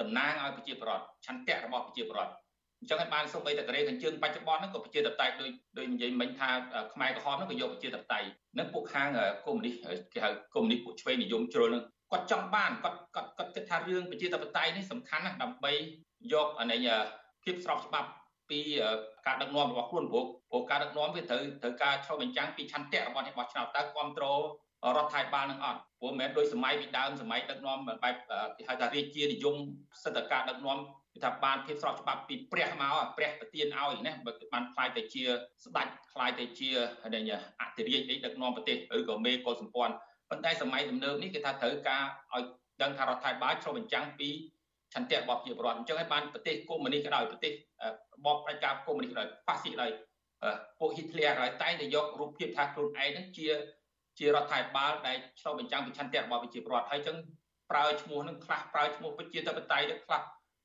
តំណាងឲ្យប្រជាពលរដ្ឋឆន្ទៈរបស់ប្រជាពលរដ្ឋអញ្ចឹងឲ្យបានសូម្បីតែកូរ៉េខាងជើងបច្ចុប្បន្នហ្នឹងក៏ប្រជាធិបតេយ្យដូចដូចនិយាយមិញថាខ្មែរក្រហមហ្នឹងក៏យកប្រជាធិបតេយ្យនឹងពួកខាងកុម្មុយនីសគេហៅកុម្មុយនីសពួកឆ្វេងនិយមជ្រុលហ្នឹង គាត់ចង់បានគាត់គាត់គាត់គិតថារឿងប្រជាធិបតេយ្យនេះសំខាន់ណាស់ដើម្បីយកអានេះភាពស្របច្បាប់ពីការដឹកនាំរបស់ខ្លួនព្រោះព្រោះការដឹកនាំវាត្រូវត្រូវការឆ្លុះបញ្ចាំងពីឆន្ទៈរបស់អ្នកបោះឆ្នោតតើគ្រប់គ្រងរដ្ឋាភិបាលនឹងអត់ព្រោះមិនមែនដូចសម័យពីដើមសម័យដឹកនាំបែបគេហៅថារាជានិយមសិទ្ធិការដឹកនាំគឺថាបានភាពស្របច្បាប់ពីព្រះមកព្រះប្រទានឲ្យណាបានខ្លាយទៅជាស្ដេចខ្លាយទៅជាអធិរាជអីដឹកនាំប្រទេសឬក៏មេកុលសម្ព័ន្ធ ប៉ុន្តែសម័យទំនើបនេះគេថាត្រូវការឲ្យដឹងថារដ្ឋាភិបាលឆ្លុះបញ្ចាំងពីឆន្ទៈរបស់ប្រជាពលរដ្ឋអញ្ចឹងហើយបានប្រទេសកុម្មុយនីសក៏ដោយប្រទេសរបបប្រជាកុម្មុយនីសក៏ដោយហ្វាស៊ីក៏ដោយពួកហ៊ីតលែរក៏ដោយតែងតែយករូបភាពថាខ្លួនឯងហ្នឹងជាជារដ្ឋាភិបាលដែលឆ្លុះបញ្ចាំងពីឆន្ទៈរបស់ប្រជាពលរដ្ឋហើយអញ្ចឹងប្រើឈ្មោះនឹងខ្លះប្រើឈ្មោះប្រជាធិបតេយ្យទៅខ្លះ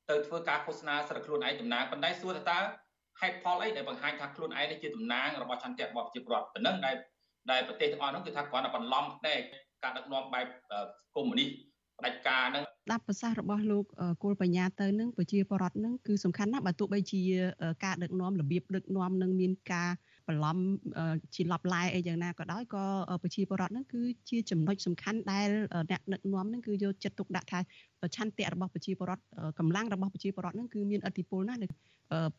ទៅធ្វើការឃោសនាស្រាប់ខ្លួនឯងតំណាងប៉ុន្តែសួរថាតើហេតុផលអីដែលបង្ហាញថាខ្លួនឯងជាតំណាងរបស់ឆន្ទៈរបស់ប្រជាពលរដ្ឋប៉ុណ្ណឹងដែល ដែលប្រទេសទាំងអស់នោះគឺថាគ្រាន់តែបន្លំផ្នែកការដឹកនាំបែបកុម្មុយនីសផ្ដាច់ការហ្នឹងស្ដាប់ប្រសាសន៍របស់លោកគូលបញ្ញាទៅនឹងប្រជាពលរដ្ឋនឹងគឺសំខាន់ណាស់បើទោះបីជាការដឹកនាំរបៀបដឹកនាំនឹងមានការបន្លំជាលប់ឡែអីយ៉ាងណាក៏ដោយក៏ប្រជាពលរដ្ឋនឹងគឺជាចំណុចសំខាន់ដែលអ្នកដឹកនាំនឹងគឺយកចិត្តទុកដាក់ថាឆន្ទៈរបស់ប្រជាពលរដ្ឋកម្លាំងរបស់ប្រជាពលរដ្ឋនឹងគឺមានឥទ្ធិពលណាស់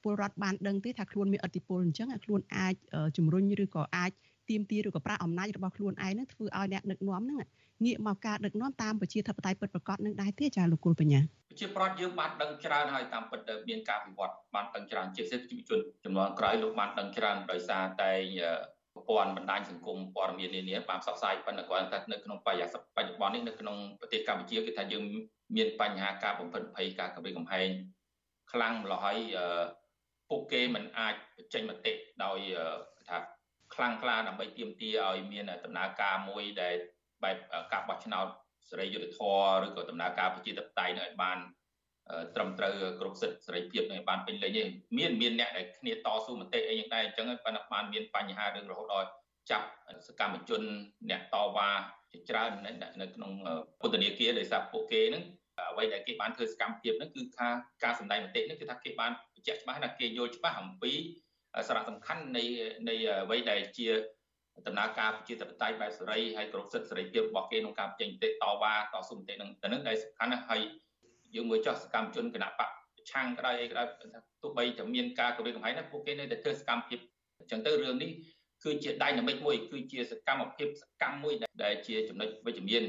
ពលរដ្ឋបានដឹងទេថាខ្លួនមានឥទ្ធិពលអញ្ចឹងខ្លួនអាចជំរុញឬក៏អាច ទៀមទាឬក៏ប្រាអំណាចរបស់ខ្លួនឯងនឹងធ្វើឲ្យអ្នកដឹកនាំនឹងងាកមកការដឹកនាំតាមប្រជាធិបតេយ្យពិតប្រាកដនឹងដែរទេចាលោកគុលបញ្ញាប្រជាប្រដ្ឋយើងបានដឹងច្រើនហើយតាមពិតមានការវិវត្តបានដឹងច្រើនជាពិសេសយុវជនចំនួនក្រោយលោកបានដឹងច្រើនដោយសារតែប្រព័ន្ធបណ្ដាញសង្គមព័ត៌មាននានាបានផ្សព្វផ្សាយប៉ុន្តែគាត់ថានៅក្នុងបរិយាកាសបច្ចុប្បន្ននេះនៅក្នុងប្រទេសកម្ពុជាគឺថាយើងមានបញ្ហាការបំផិតភ័យការគម្រាមកំហែងខ្លាំងម្ល៉េះហើយពួកគេមិនអាចចេញមតិដោយថា ខ្លាំងក្លាដើម្បីទាមទារឲ្យមានដំណើរការមួយដែលបែបការបោះឆ្នោតសេរីយុត្តិធម៌ឬក៏ដំណើរការប្រជាធិបតេយ្យនឹងឲ្យបានត្រឹមត្រូវគ្រប់សិទ្ធិសេរីភាពនឹងឲ្យបានពេញលេញទេមានមានអ្នកដែលគ្នាតស៊ូមតិអីយ៉ាងដែរអញ្ចឹងប៉ុន្តែបានមានបញ្ហារឿងរហូតដល់ចាប់សកម្មជនអ្នកតវ៉ាជាច្រើននៅក្នុងពន្ធនាគារដោយសារពួកគេនឹងអ្វីដែលគេបានធ្វើសកម្មភាពហ្នឹងគឺថាការសម្ដែងមតិហ្នឹងគឺថាគេបានបញ្ជាក់ច្បាស់ថាគេយល់ច្បាស់អំពី សារៈសំខាន់នៃនៃអ្វីដែលជាដំណើរការប្រជាធិបតេយ្យបែបសេរីហើយគ្រប់សិទ្ធិសេរីភាពរបស់គេក្នុងការបញ្ចេញមតិតវ៉ាតស៊ូមតិនឹងទៅនឹងដែលសំខាន់ណាស់ហើយយើងមើលចោះសកម្មជនគណៈបកឆាំងក្តៅអីក្តៅទោះបីតែមានការគម្រាមកំហែងណាពួកគេនៅតែធ្វើសកម្មភាពអញ្ចឹងទៅរឿងនេះគឺជាដៃណាមិកមួយគឺជាសកម្មភាពសកម្មមួយដែលជាចំណុចវិជ្ជមាន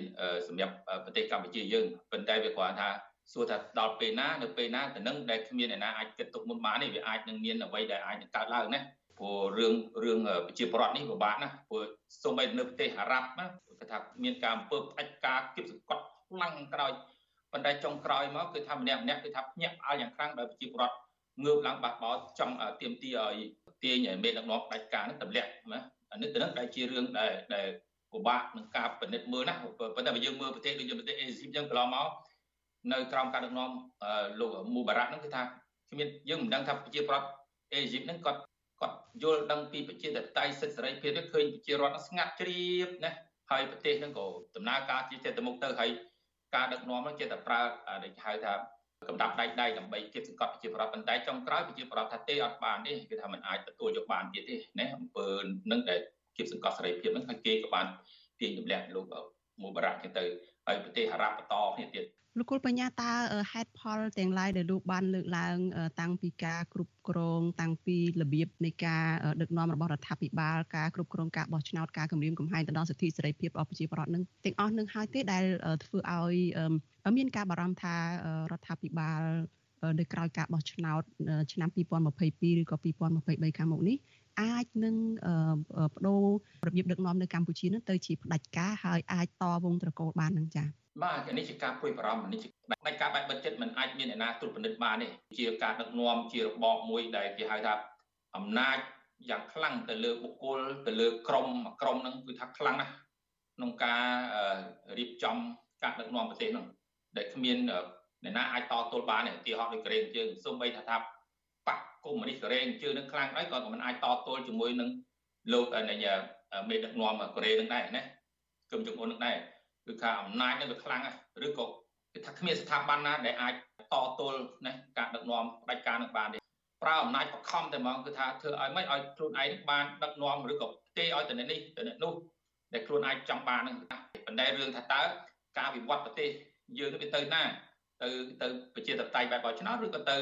សម្រាប់ប្រទេសកម្ពុជាយើងប៉ុន្តែវាគ្រាន់ថា សួរថាដល់ពេលណានៅពេលណាទៅនឹងដែលគ្មានអ្នកណាអាចគិតទុកមុនបានទេវាអាចនឹងមានអ្វីដែលអាចនឹងកើតឡើងណាព្រោះរឿងរឿងប្រជាប្រដ្ឋនេះពិបាកណាស់ព្រោះសូម្បីនៅប្រទេសអារ៉ាប់ណាគេថាមានការអំពើផ្ដាច់ការគៀបសង្កត់ខ្លាំងក្រោយប៉ុន្តែចុងក្រោយមកគឺថាម្នាក់ម្នាក់គឺថាភ្ញាក់ផ្អើលយ៉ាងខ្លាំងដោយប្រជាប្រដ្ឋងើបឡើងបះបោចង់ទៀមទីឲ្យទាញមេដឹកនាំផ្ដាច់ការនឹងទម្លាក់ណាអានេះទៅនឹងដែលជារឿងដែលដែលពិបាកនឹងការពិនិត្យមើលណាប៉ុន្តែបើយើងមើលប្រទេសដូចជាប្រទេសអេស៊ីបអញ្ចឹងកន្លងមក នៅក្រោមការដឹកនាំលោកមូបារ៉ាក់ហ្នឹងគឺថាគ្មានយើងមិនដឹងថាប្រជាប្រដ្ឋអេស៊ីបហ្នឹងគាត់គាត់យល់ដឹងពីប្រជាធិបតេយ្យសិទ្ធិសេរីភាពនេះឃើញប្រជារដ្ឋស្ងាត់ជ្រាបណាហើយប្រទេសហ្នឹងក៏ដំណើរការជាចិត្តទៅមុខទៅហើយការដឹកនាំហ្នឹងជាតែប្រើដែលហៅថាកំដាប់ដៃដៃដើម្បីគៀបសង្កត់ប្រជាប្រដ្ឋប៉ុន្តែចុងក្រោយប្រជាប្រដ្ឋថាទេអត់បានទេគឺថាมันអាចទទួលយកបានទៀតទេណាអំពើនឹងដែលគៀបសង្កត់សេរីភាពហ្នឹងហើយគេក៏បានទាញទម្លាក់លោកមួយបារ៉ាក់ចឹងទៅហើយប្រទេសអារ៉ាប់បន្តគ្នាទៀត លោកគុលបញ្ញាតើហេតុផលទាំងឡាយដែលលោកបានលើកឡើង តាំងពីការគ្រប់គ្រង តាំងពីរបៀបនៃការដឹកនាំរបស់រដ្ឋាភិបាលការគ្រប់គ្រងការបោះឆ្នោតការគម្រាមកំហែងទៅដល់សិទ្ធិសេរីភាពរបស់ប្រជាពលរដ្ឋនឹងទាំងអស់នឹងហើយទេដែលធ្វើឲ្យមានការបារម្ភថារដ្ឋាភិបាលនៅក្រោយការបោះឆ្នោត ឆ្នាំ2022ឬក៏2023ខាងមុខនេះអាចនឹងបដូររបៀបដឹកនាំនៅកម្ពុជានឹងទៅជាផ្ដាច់ការហើយអាចតវងត្រកូលបាននឹងចា៎ បាទនេះជាការព្រួយបារម្ភនេះជាបែបការបែបបិទចិត្តមិនអាចមានអ្នកណាត្រួតពិនិត្យបានទេជាការដឹកនាំជារបបមួយដែលគេហៅថាអំណាចយ៉ាងខ្លាំងទៅលើបុគ្គលទៅលើក្រុមក្រុមហ្នឹងគឺថាខ្លាំងណាស់ក្នុងការរៀបចំការដឹកនាំប្រទេសហ្នឹងដែលគ្មានអ្នកណាអាចតទល់បានទេឧទាហរណ៍ដូចកូរ៉េជើងសូម្បីថាថាបកកុម្មុយនីសកូរ៉េជើងនឹងខ្លាំងដែរក៏មិនអាចតទល់ជាមួយនឹងលោកមេដឹកនាំកូរ៉េនឹងដែរណាគឹមចុងអ៊ុននឹងដែរ គឺថាអំណាចនឹងវាខ្លាំងឬក៏គឺថាគ្មានស្ថាប័នណាដែលអាចតទល់ណាការដឹកនាំផ្ដាច់ការនឹងបានទេប្រើអំណាចបខំតែហ្មងគឺថាធ្វើឲ្យមិនឲ្យខ្លួនឯងបានដឹកនាំឬក៏ទេឲ្យទៅនេះទៅនោះដែលខ្លួនឯងចង់បានហ្នឹងប៉ុន្តែរឿងថាតើការវិវត្តប្រទេសយើងទៅទៅណាទៅទៅប្រជាធិបតេយ្យបែបបោះឆ្នោតឬក៏ទៅ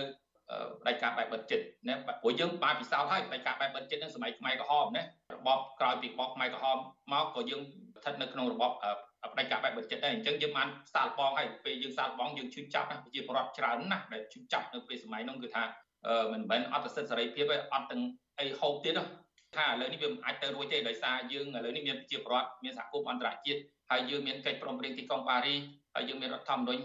ផ្ដាច់ការបែបបិទចិត្តណាព្រោះយើងបានពិសោធន៍ហើយផ្ដាច់ការបែបបិទចិត្តនឹងសម័យខ្មែរក្រហមណារបបក្រោយពីរបបខ្មែរក្រហមមកក៏យើងស្ថិតនៅក្នុងរបប ផ្ដាច់ការបែបបិទចិត្តដែរអញ្ចឹងយើងបានសាកល្បងហើយពេលយើងសាកល្បងយើងឈឺចាប់ណាប្រជាពលរដ្ឋច្រើនណាស់ដែលឈឺចាប់នៅពេលសម័យនោះគឺថាមិនមែនអត់សិទ្ធិសេរីភាពទេអត់ទាំងអីហូបទៀតថាឥឡូវនេះវាមិនអាចទៅរួចទេដោយសារយើងឥឡូវនេះមានប្រជាពលរដ្ឋមានសហគមន៍អន្តរជាតិហើយយើងមានកិច្ចព្រមព្រៀងទីក្រុងប៉ារីហើយយើងមានរដ្ឋធម្មនុញ្ញ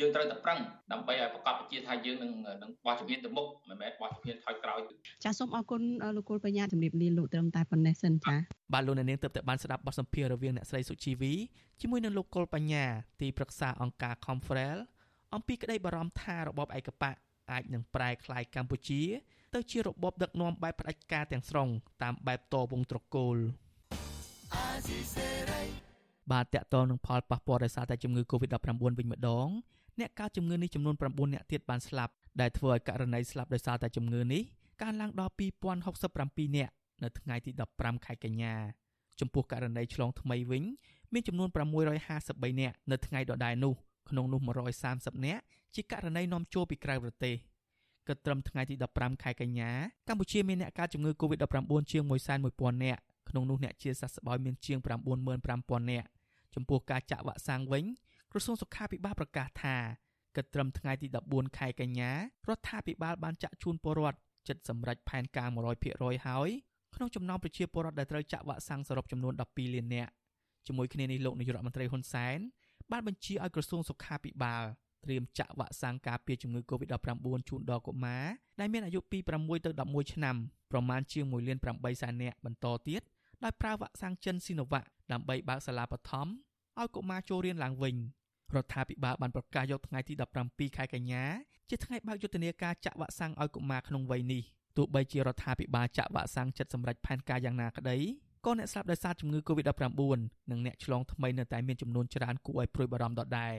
យើងត្រូវតែប្រឹងដើម្បីឲ្យប្រកបជាថាយើងនឹងនឹងបោះជំហានទៅមុខមិនមែនបោះជំហានថយក្រោយចាសសូមអរគុណលោកគុលបញ្ញាជំរាបលាលោកត្រឹមតែប៉ុណ្ណេះសិនចាបាទលោកនាងទើបតែបានស្ដាប់បទសម្ភាសន៍រវាងអ្នកស្រីសុជីវីជាមួយនឹងលោកគុលបញ្ញាទីប្រឹក្សាអង្គការ Confrel អំពីក្តីបារម្ភថារបបឯកបកអាចនឹងប្រែក្លាយកម្ពុជា ទៅជារបបដឹកនាំបែបផ្ដាច់ការទាំងស្រុងតាមបែបតវងត្រកូលបាទតកតនឹងផលប៉ះពាល់ដោយសារតែជំងឺ Covid-19 វិញម្ដង អ្នកកើតជំងឺនេះចំនួន9អ្នកទៀតបានស្លាប់ដែលធ្វើឲ្យករណីស្លាប់ដោយសារតែជំងឺនេះកើនឡើងដល់2067អ្នកនៅថ្ងៃទី15ខែកញ្ញាចំពោះករណីឆ្លងថ្មីវិញមានចំនួន653អ្នកនៅថ្ងៃដដែលនោះក្នុងនោះ130អ្នកជាករណីនាំចូលពីក្រៅប្រទេសគិតត្រឹមថ្ងៃទី15ខែកញ្ញាកម្ពុជាមានអ្នកកើតជំងឺ Covid-19 ជាង110,000នាក់ក្នុងនោះអ្នកជាសះស្បើយមានជាង95,000នាក់ចំពោះការចាក់វ៉ាក់សាំងវិញ ក្រសួងសុខាភិបាលប្រកាសថាគិតត្រឹមថ្ងៃទី14ខែកញ្ញារដ្ឋាភិបាលបានចាក់ជូនពលរដ្ឋចិត្តសម្រេចផែនការ100%ហើយក្នុងចំណោមប្រជាពលរដ្ឋដែលត្រូវចាក់វ៉ាក់សាំងសរុបចំនួន12លាននាក់ជាមួយគ្នានេះលោកនាយករដ្ឋមន្ត្រីហ៊ុនសែនបានបញ្ជាឲ្យក្រសួងសុខាភិបាលត្រៀមចាក់វ៉ាក់សាំងការពារជំងឺ Covid-19 ជូនដល់កុមារដែលមានអាយុពី6ទៅ11ឆ្នាំប្រមាណជាង1លាន8សែននាក់បន្តទៀតដោយប្រើវ៉ាក់សាំងចិនស៊ីណូវ៉ាក់ដើម្បីបើកសាលាបឋមឲ្យកុមារចូលរៀនឡើងវិញ រដ្ឋាភិបាលបានប្រកាសយកថ្ងៃទី17ខែកញ្ញាជាថ្ងៃបើកយុទ្ធនាការចាក់វ៉ាក់សាំងឲ្យកុមារក្នុងវ័យនេះទោះបីជារដ្ឋាភិបាលចាក់វ៉ាក់សាំងចិត្តសម្រាប់ផែនការយ៉ាងណាក្តីក៏អ្នកស្លាប់ដោយសារជំងឺ Covid-19 និងអ្នកឆ្លងថ្មីនៅតែមានចំនួនច្រើនគួរឲ្យព្រួយបារម្ភដដែល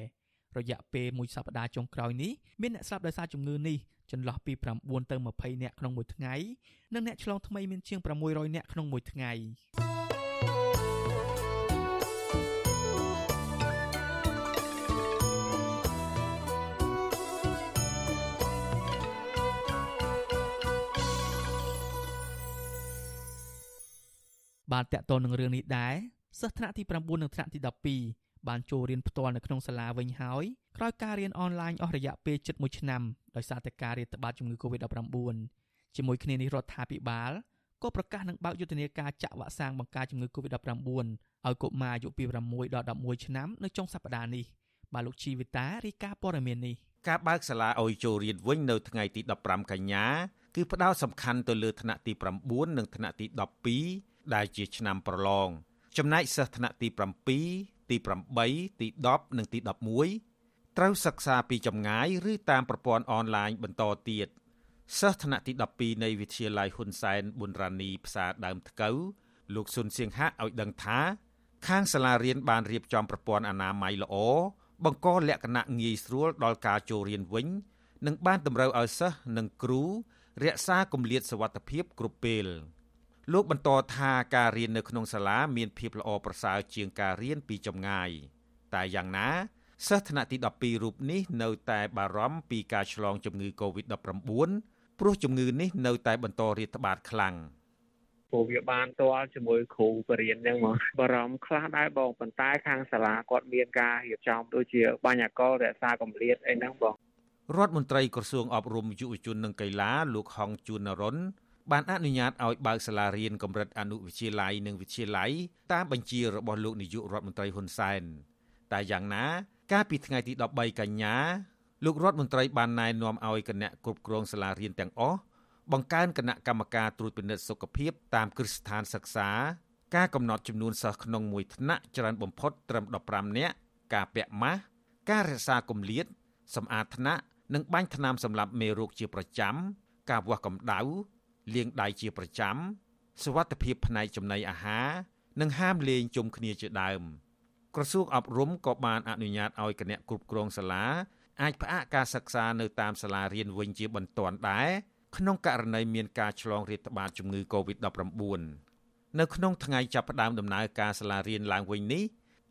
រយៈពេលមួយសប្តាហ៍ចុងក្រោយនេះមានអ្នកស្លាប់ដោយសារជំងឺនេះចន្លោះពី9ទៅ20នាក់ក្នុងមួយថ្ងៃនិងអ្នកឆ្លងថ្មីមានជាង600នាក់ក្នុងមួយថ្ងៃ បានតាក់ទងនឹងរឿងនេះដែរសិស្សថ្នាក់ទី9និងថ្នាក់ទី12បានចូលរៀនផ្ទាល់នៅក្នុងសាលាវិញហើយក្រោយការរៀនអនឡាញអស់រយៈពេលជិត1ឆ្នាំដោយសារតែការរាតត្បាតជំងឺ Covid-19 ជាមួយគ្នានេះរដ្ឋាភិបាលក៏ប្រកាសនឹងបើកយុទ្ធនាការចាក់វ៉ាក់សាំងបង្ការជំងឺ Covid-19 ឲ្យកុមារអាយុពី6ដល់11ឆ្នាំនៅចុងសប្តាហ៍នេះបាទលោកជីវិតារាយការណ៍ព័ត៌មាននេះការបើកសាលាឲ្យចូលរៀនវិញនៅថ្ងៃទី15កញ្ញាគឺផ្ដោតសំខាន់ទៅលើថ្នាក់ទី9និងថ្នាក់ទី12 ដែលជាឆ្នាំប្រឡងចំណែកសិស្សថ្នាក់ទី7ទី8ទី10និងទី11ត្រូវសិក្សាពីចម្ងាយឬតាមប្រព័ន្ធអនឡាញបន្តទៀតសិស្សថ្នាក់ទី12នៃវិទ្យាល័យហ៊ុនសែនប៊ុនរ៉ានីផ្សារដើមថ្កូវលោកស៊ុនសៀងហាក់ឲ្យដឹងថា ខាងសាលារៀនបានរៀបចំប្រព័ន្ធអនាម័យល្អបង្កលក្ខណៈងាយស្រួលដល់ការចូលរៀនវិញនិងបានតម្រូវឲ្យសិស្សនិងគ្រូរក្សាគម្លាតសុវត្ថិភាពគ្រប់ពេល។ លោកបន្តថាការរៀននៅក្នុងសាលាមានភាពល្អប្រសើរជាងការរៀនពីចម្ងាយតែយ៉ាងណាសិស្សថ្នាក់ទី12រូបនេះនៅតែបារម្ភពីការឆ្លងជំងឺ Covid-19 ព្រោះជំងឺនេះនៅតែបន្តរាតត្បាតខ្លាំងព្រោះវាបានទាល់ជាមួយគ្រូបរិញ្ញាហ្នឹងមកបារម្ភខ្លះដែរបងប៉ុន្តែខាងសាលាគាត់មានការរៀបចំដូចជាបញ្ញកលរក្សាកម្រិតអីហ្នឹងបងរដ្ឋមន្ត្រីក្រសួងអប់រំយុវជននិងកីឡាលោកហងជួននរុន បានអនុញ្ញាតឲ្យបើកសាលារៀនកម្រិតអនុវិទ្យាល័យនិងវិទ្យាល័យតាមបញ្ជារបស់លោកនាយករដ្ឋមន្ត្រីហ៊ុនសែនតែយ៉ាងណា កាលពីថ្ងៃទី13កញ្ញាលោករដ្ឋមន្ត្រីបានណែនាំឲ្យគណៈគ្រប់គ្រងសាលារៀនទាំងអស់បង្កើនគណៈកម្មការត្រួតពិនិត្យសុខភាពតាមគ្រឹះស្ថានសិក្សា ការកំណត់ចំនួនសិស្សក្នុងមួយថ្នាក់ច្រើនបំផុតត្រឹម15នាក់ការពាក់ម៉ាស់ការរក្សាគម្លាតសម្អាតថ្នាក់និងបាញ់ថ្នាំសម្លាប់មេរោគជាប្រចាំការវាស់កម្ដៅ លាងដៃជាប្រចាំសវត្ថភាពផ្នែកចំណីអាហារនិងហាមលេងជុំគ្នាជាដើមក្រសួងអប់រំក៏បានអនុញ្ញាតឲ្យគណៈគ្រប់គ្រងសាលាអាចផ្អាកការសិក្សានៅតាមសាលារៀនវិញជាបន្ទាន់ដែរក្នុងករណីមានការឆ្លងរាតត្បាតជំងឺ Covid-19 នៅក្នុងថ្ងៃចាប់ផ្ដើមដំណើរការសាលារៀនឡើងវិញនេះ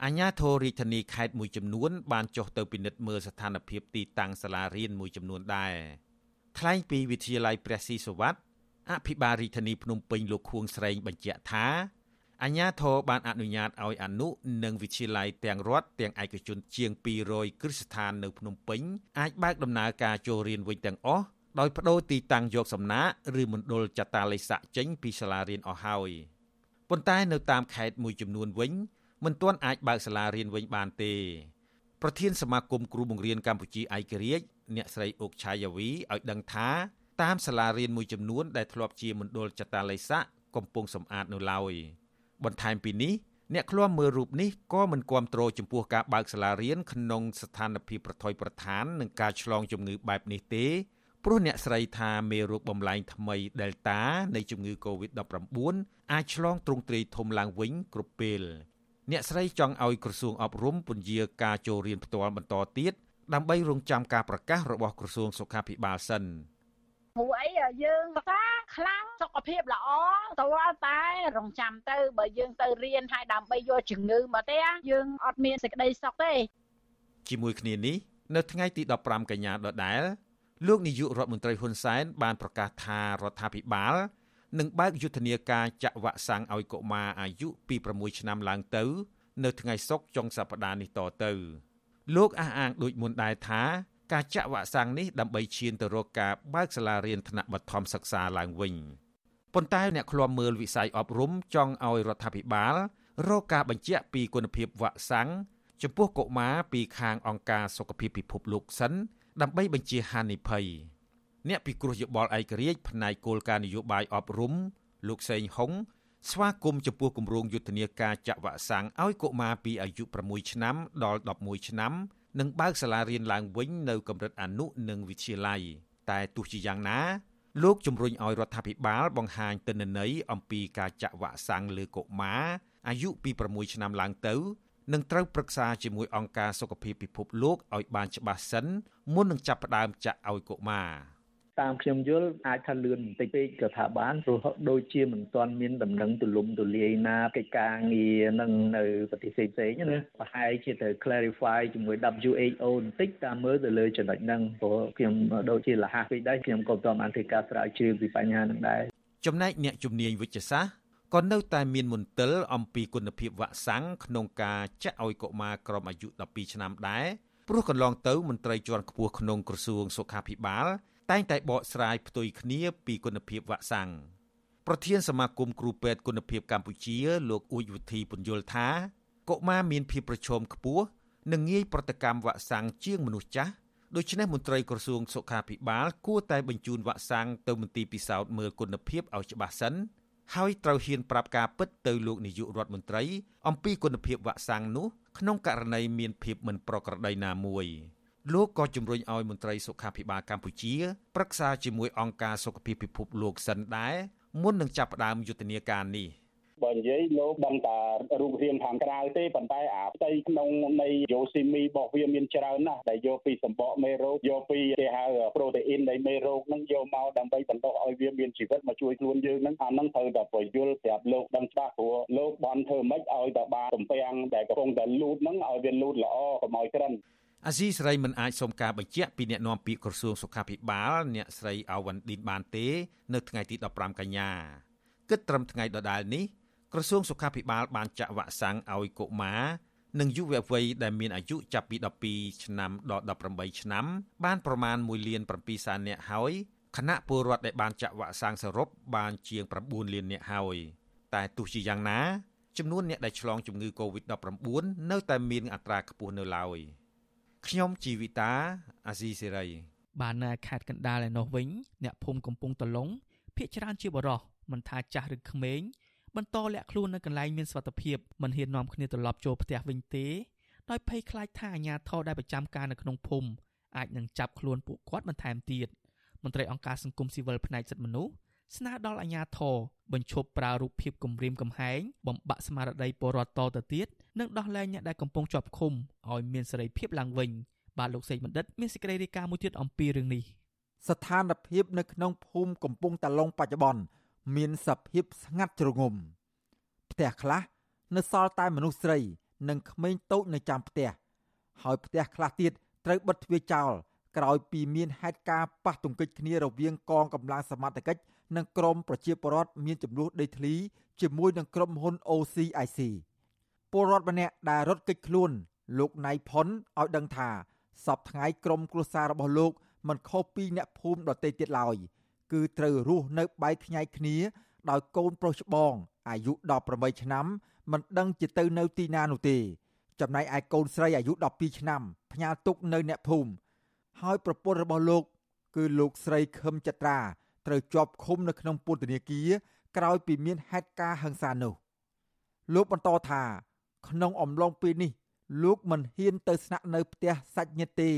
អាជ្ញាធររាជធានីខេត្តមួយចំនួន បានចុះទៅពិនិត្យមើលស្ថានភាពទីតាំងសាលារៀនមួយចំនួនដែរថ្លែងពីវិទ្យាល័យព្រះស៊ីសុវត្ថិ អភិបាលរាជធានីភ្នំពេញលោកខួងស្រេងបញ្ជាក់ថាអាជ្ញាធរបានអនុញ្ញាតឲ្យអនុនិងវិទ្យាល័យទាំងរដ្ឋទាំងឯកជនជាង200គ្រឹះស្ថាននៅភ្នំពេញអាចបើកដំណើរការចូលរៀនវិញទាំងអស់ដោយបដូរទីតាំងយកសំណាក់ឬមណ្ឌលចតាឡេស័កចេញពីសាលារៀនអស់ហើយប៉ុន្តែនៅតាមខេត្តមួយចំនួនវិញមិនទាន់អាចបើកសាលារៀនវិញបានទេប្រធានសមាគមគ្រូបង្រៀនកម្ពុជាឯករាជ្យអ្នកស្រីអុកឆាយាវីឲ្យដឹងថា តាមសាលារៀនមួយចំនួនដែលធ្លាប់ជាមណ្ឌលចតាឡេស័កកំពុងសម្អាតនៅឡើយបន្ថែមពីនេះអ្នកឃ្លាំមើលរូបនេះក៏មិនគាំទ្រចំពោះការបើកសាលារៀនក្នុងស្ថានភាពប្រថុយប្រឋាននឹងការឆ្លងជំងឺបែបនេះទេព្រោះអ្នកស្រីថាមេរោគបំលែងថ្មី Delta នៃជំងឺ Covid-19 អាចឆ្លងទ្រង់ទ្រាយធំឡើងវិញគ្រប់ពេល អ្នកស្រីចង់ឲ្យក្រសួងអប់រំពន្យាការចូលរៀនផ្ទាល់បន្តទៀតដើម្បីរងចាំការប្រកាសរបស់ក្រសួងសុខាភិបាលសិន ព្រោះអីយើងថាខ្លាំងសុខភាពល្អតើតែរងចាំទៅបើយើងទៅរៀនហើយដើម្បីយកជំងឺមកទេយើងអត់មានសេចក្តីសុខទេជាមួយគ្នានេះនៅថ្ងៃទី15កញ្ញាដដែលលោកនាយករដ្ឋមន្ត្រីហ៊ុនសែនបានប្រកាសថារដ្ឋាភិបាលនឹងបើកយុទ្ធនាការចាក់វ៉ាក់សាំងឲ្យកុមារអាយុពី6ឆ្នាំឡើងទៅ នៅថ្ងៃសុក្រចុងសប្តាហ៍នេះតទៅ លោកអះអាងដូចមុនដែរថា ការចាក់វ៉ាក់សាំងនេះដើម្បីឈានទៅរកការបើកសាលារៀនថ្នាក់បឋមសិក្សាឡើងវិញប៉ុន្តែអ្នកឃ្លាំមើលវិស័យអប់រំចង់ឲ្យរដ្ឋាភិបាលរកការបញ្ជាក់ពីគុណភាពវ៉ាក់សាំងចំពោះកុមារពីខាងអង្គការសុខភាពពិភពលោកសិនដើម្បីបញ្ជាហានិភ័យអ្នកពិគ្រោះយោបល់ឯករាជ្យផ្នែកគោលការណ៍នយោបាយអប់រំលោកសេងហុងស្វាគមន៍ចំពោះគម្រោងយុទ្ធនាការចាក់វ៉ាក់សាំងឲ្យកុមារពីអាយុ6ឆ្នាំដល់11ឆ្នាំ និងបើកសាលារៀនឡើងវិញនៅកម្រិតអនុនិងវិទ្យាល័យតែទោះជាយ៉ាងណាលោកជំរុញឲ្យរដ្ឋាភិបាលបង្ហាញទិន្នន័យអំពីការចាក់វ៉ាក់សាំងលើកុមារអាយុពី6ឆ្នាំឡើងទៅនឹងត្រូវប្រឹក្សាជាមួយអង្គការសុខភាពពិភពលោកឲ្យបានច្បាស់សិនមុននឹងចាប់ផ្ដើមចាក់ឲ្យកុមារ តាមខ្ញុំយល់អាចថាលឿនបន្តិចពេកក៏ថាបានព្រោះដូចជាមិនទាន់មានដំណឹងទូលំទូលាយណាកិច្ចការងារនឹងនៅប្រទេសផ្សេងៗណាប្រហែលជាត្រូវ clarify ជាមួយ WHO បន្តិចតាមមើលទៅលើចំណុចហ្នឹងព្រោះខ្ញុំដូចជាលះពេកដែរខ្ញុំក៏មិនបានធ្វើការស្រាវជ្រាវពីបញ្ហាហ្នឹងដែរចំណែកអ្នកជំនាញវិទ្យាសាស្ត្រក៏នៅតែមានមន្ទិលអំពីគុណភាពវ៉ាក់សាំងក្នុងការចាក់ឲ្យកុមារក្រោមអាយុ12ឆ្នាំដែរព្រោះកន្លងទៅមន្ត្រីជាន់ខ្ពស់ក្នុងក្រសួងសុខាភិបាល តែងតែបកស្រាយផ្ទុយគ្នាពីគុណភាពវ៉ាក់សាំងប្រធានសមាគមគ្រូពេទ្យគុណភាពកម្ពុជាលោកអ៊ូចវិធីពន្យល់ថាកុមារមានភាពប្រឈមខ្ពស់និងងាយប្រតិកម្មវ៉ាក់សាំងជាងមនុស្សចាស់ដូច្នេះមន្ត្រីក្រសួងសុខាភិបាលគួរតែបញ្ជូនវ៉ាក់សាំងទៅមន្ទីរពិសោធន៍មើលគុណភាពឲ្យច្បាស់សិនហើយត្រូវហ៊ានប្រាប់ការពិតទៅលោកនាយករដ្ឋមន្ត្រីអំពីគុណភាពវ៉ាក់សាំងនោះក្នុងករណីមានភាពមិនប្រក្រតីណាមួយ លោកក៏ជំរុញឲ្យមន្ត្រីសុខាភិបាលកម្ពុជាប្រឹក្សាជាមួយអង្គការសុខភាពពិភពលោកសិនដែរមុននឹងចាប់ផ្ដើមយុទ្ធនាការនេះ។បើនិយាយលោកដឹងតែរូបរាងខាងក្រៅទេប៉ុន្តែអាផ្ទៃក្នុងនៃយោស៊ីមីរបស់វាមានច្រើនណាស់ដែលយកពីសម្បកមេរោគយកពីគេហៅប្រូតេអ៊ីននៃមេរោគហ្នឹងយកមកដើម្បីបន្តឲ្យវាមានជីវិតមកជួយខ្លួនយើងហ្នឹងអាហ្នឹងត្រូវតែបញ្យល់ប្រាប់លោកដឹងច្បាស់ព្រោះលោកបនធ្វើម៉េចឲ្យតែបានទំពាំងដែលកំពុងតែលូតហ្នឹងឲ្យវាលូតល្អកុំឲ្យក្រិន អាស៊ីសេរីមិនអាចសុំការបញ្ជាក់ពីអ្នកនាំពាក្យក្រសួងសុខាភិបាល អ្នកស្រីអាវ៉ាន់ឌីនបានទេ នៅថ្ងៃទី15កញ្ញាគិតត្រឹមថ្ងៃដដែលនេះក្រសួងសុខាភិបាលបានចាក់វ៉ាក់សាំងឲ្យកុមារនិងយុវវ័យដែលមានអាយុចាប់ពី12ឆ្នាំដល់18ឆ្នាំ បានប្រមាណ1លាន7សែននាក់ហើយគណៈពលរដ្ឋដែលបានចាក់វ៉ាក់សាំងសរុបបានជាង9លាននាក់ហើយតែទោះជាយ៉ាងណាចំនួនអ្នកដែលឆ្លងជំងឺ Covid-19 នៅតែមានអត្រាខ្ពស់នៅឡើយ ខ្ញុំជីវិតាអាស៊ីសេរីបាននៅខេត្តកណ្ដាលឯនោះវិញ អ្នកភូមិកំពង់តឡុងភ ieck ច្រើនជាបរោះមិនថាចាស់ឬក្មេងបន្តលាក់ខ្លួននៅកន្លែងមានសុវត្ថិភាពមិនហ៊ាននាំគ្នាត្រឡប់ចូលផ្ទះវិញទេដោយភ័យខ្លាចថាអាជ្ញាធរដែលប្រចាំការនៅក្នុងភូមិអាចនឹងចាប់ខ្លួនពួកគាត់បន្ថែមទៀតមន្ត្រីអង្គការសង្គមស៊ីវិលផ្នែកសិទ្ធិមនុស្ស ស្នើដល់អាជ្ញាធរបញ្ឈប់ប្រើរូបភាពគំរាមកំហែងបំបាក់ស្មារតីពលរដ្ឋតទៅទៀតនិងដោះលែងអ្នកដែលកំពុងជាប់ឃុំឲ្យមានសេរីភាពឡើងវិញបាទលោកសេកបណ្ឌិតមានសេចក្តីរាយការណ៍មួយទៀតអំពីរឿងនេះស្ថានភាពនៅក្នុងភូមិកំពង់តាឡុងបច្ចុប្បន្នមានសភាពស្ងាត់ជ្រងំផ្ទះខ្លះនៅសល់តែមនុស្សស្រី និងក្មេងតូចនៅចាំផ្ទះហើយផ្ទះខ្លះទៀតត្រូវបិទទ្វារចោលក្រោយពីមានហេតុការណ៍ប៉ះទង្គិចគ្នារវាងកងកម្លាំងសមត្ថកិច្ច និងក្រមប្រជាពលរដ្ឋមានចំនួនដីធ្លីជាមួយនឹងក្រុមហ៊ុន OCIC ពលរដ្ឋម្នាក់ដែលរត់គេចខ្លួន លោកណៃផុនឲ្យដឹងថាសពថ្ងៃក្រុមគ្រួសាររបស់លោកមិនខុសពីអ្នកភូមិដទៃទៀតឡើយគឺត្រូវរស់នៅបែកខ្ញែកគ្នា ដោយកូនប្រុសច្បងអាយុ18ឆ្នាំមិនដឹងជាទៅនៅទីណានោះទេចំណែកឯកូនស្រីអាយុ12ឆ្នាំផ្ញើទុកនៅអ្នកភូមិហើយប្រពន្ធរបស់លោក គឺលោកស្រីខឹមចត្រា ត្រូវជាប់ឃុំនៅក្នុងពន្ធនាគារក្រោយពីមានហេតុការណ៍ហិង្សានោះលោកបន្តថា ក្នុងអំឡុងពេលនេះ លោកមិនហ៊ានទៅស្នាក់នៅផ្ទះសាច់ញាតិទេ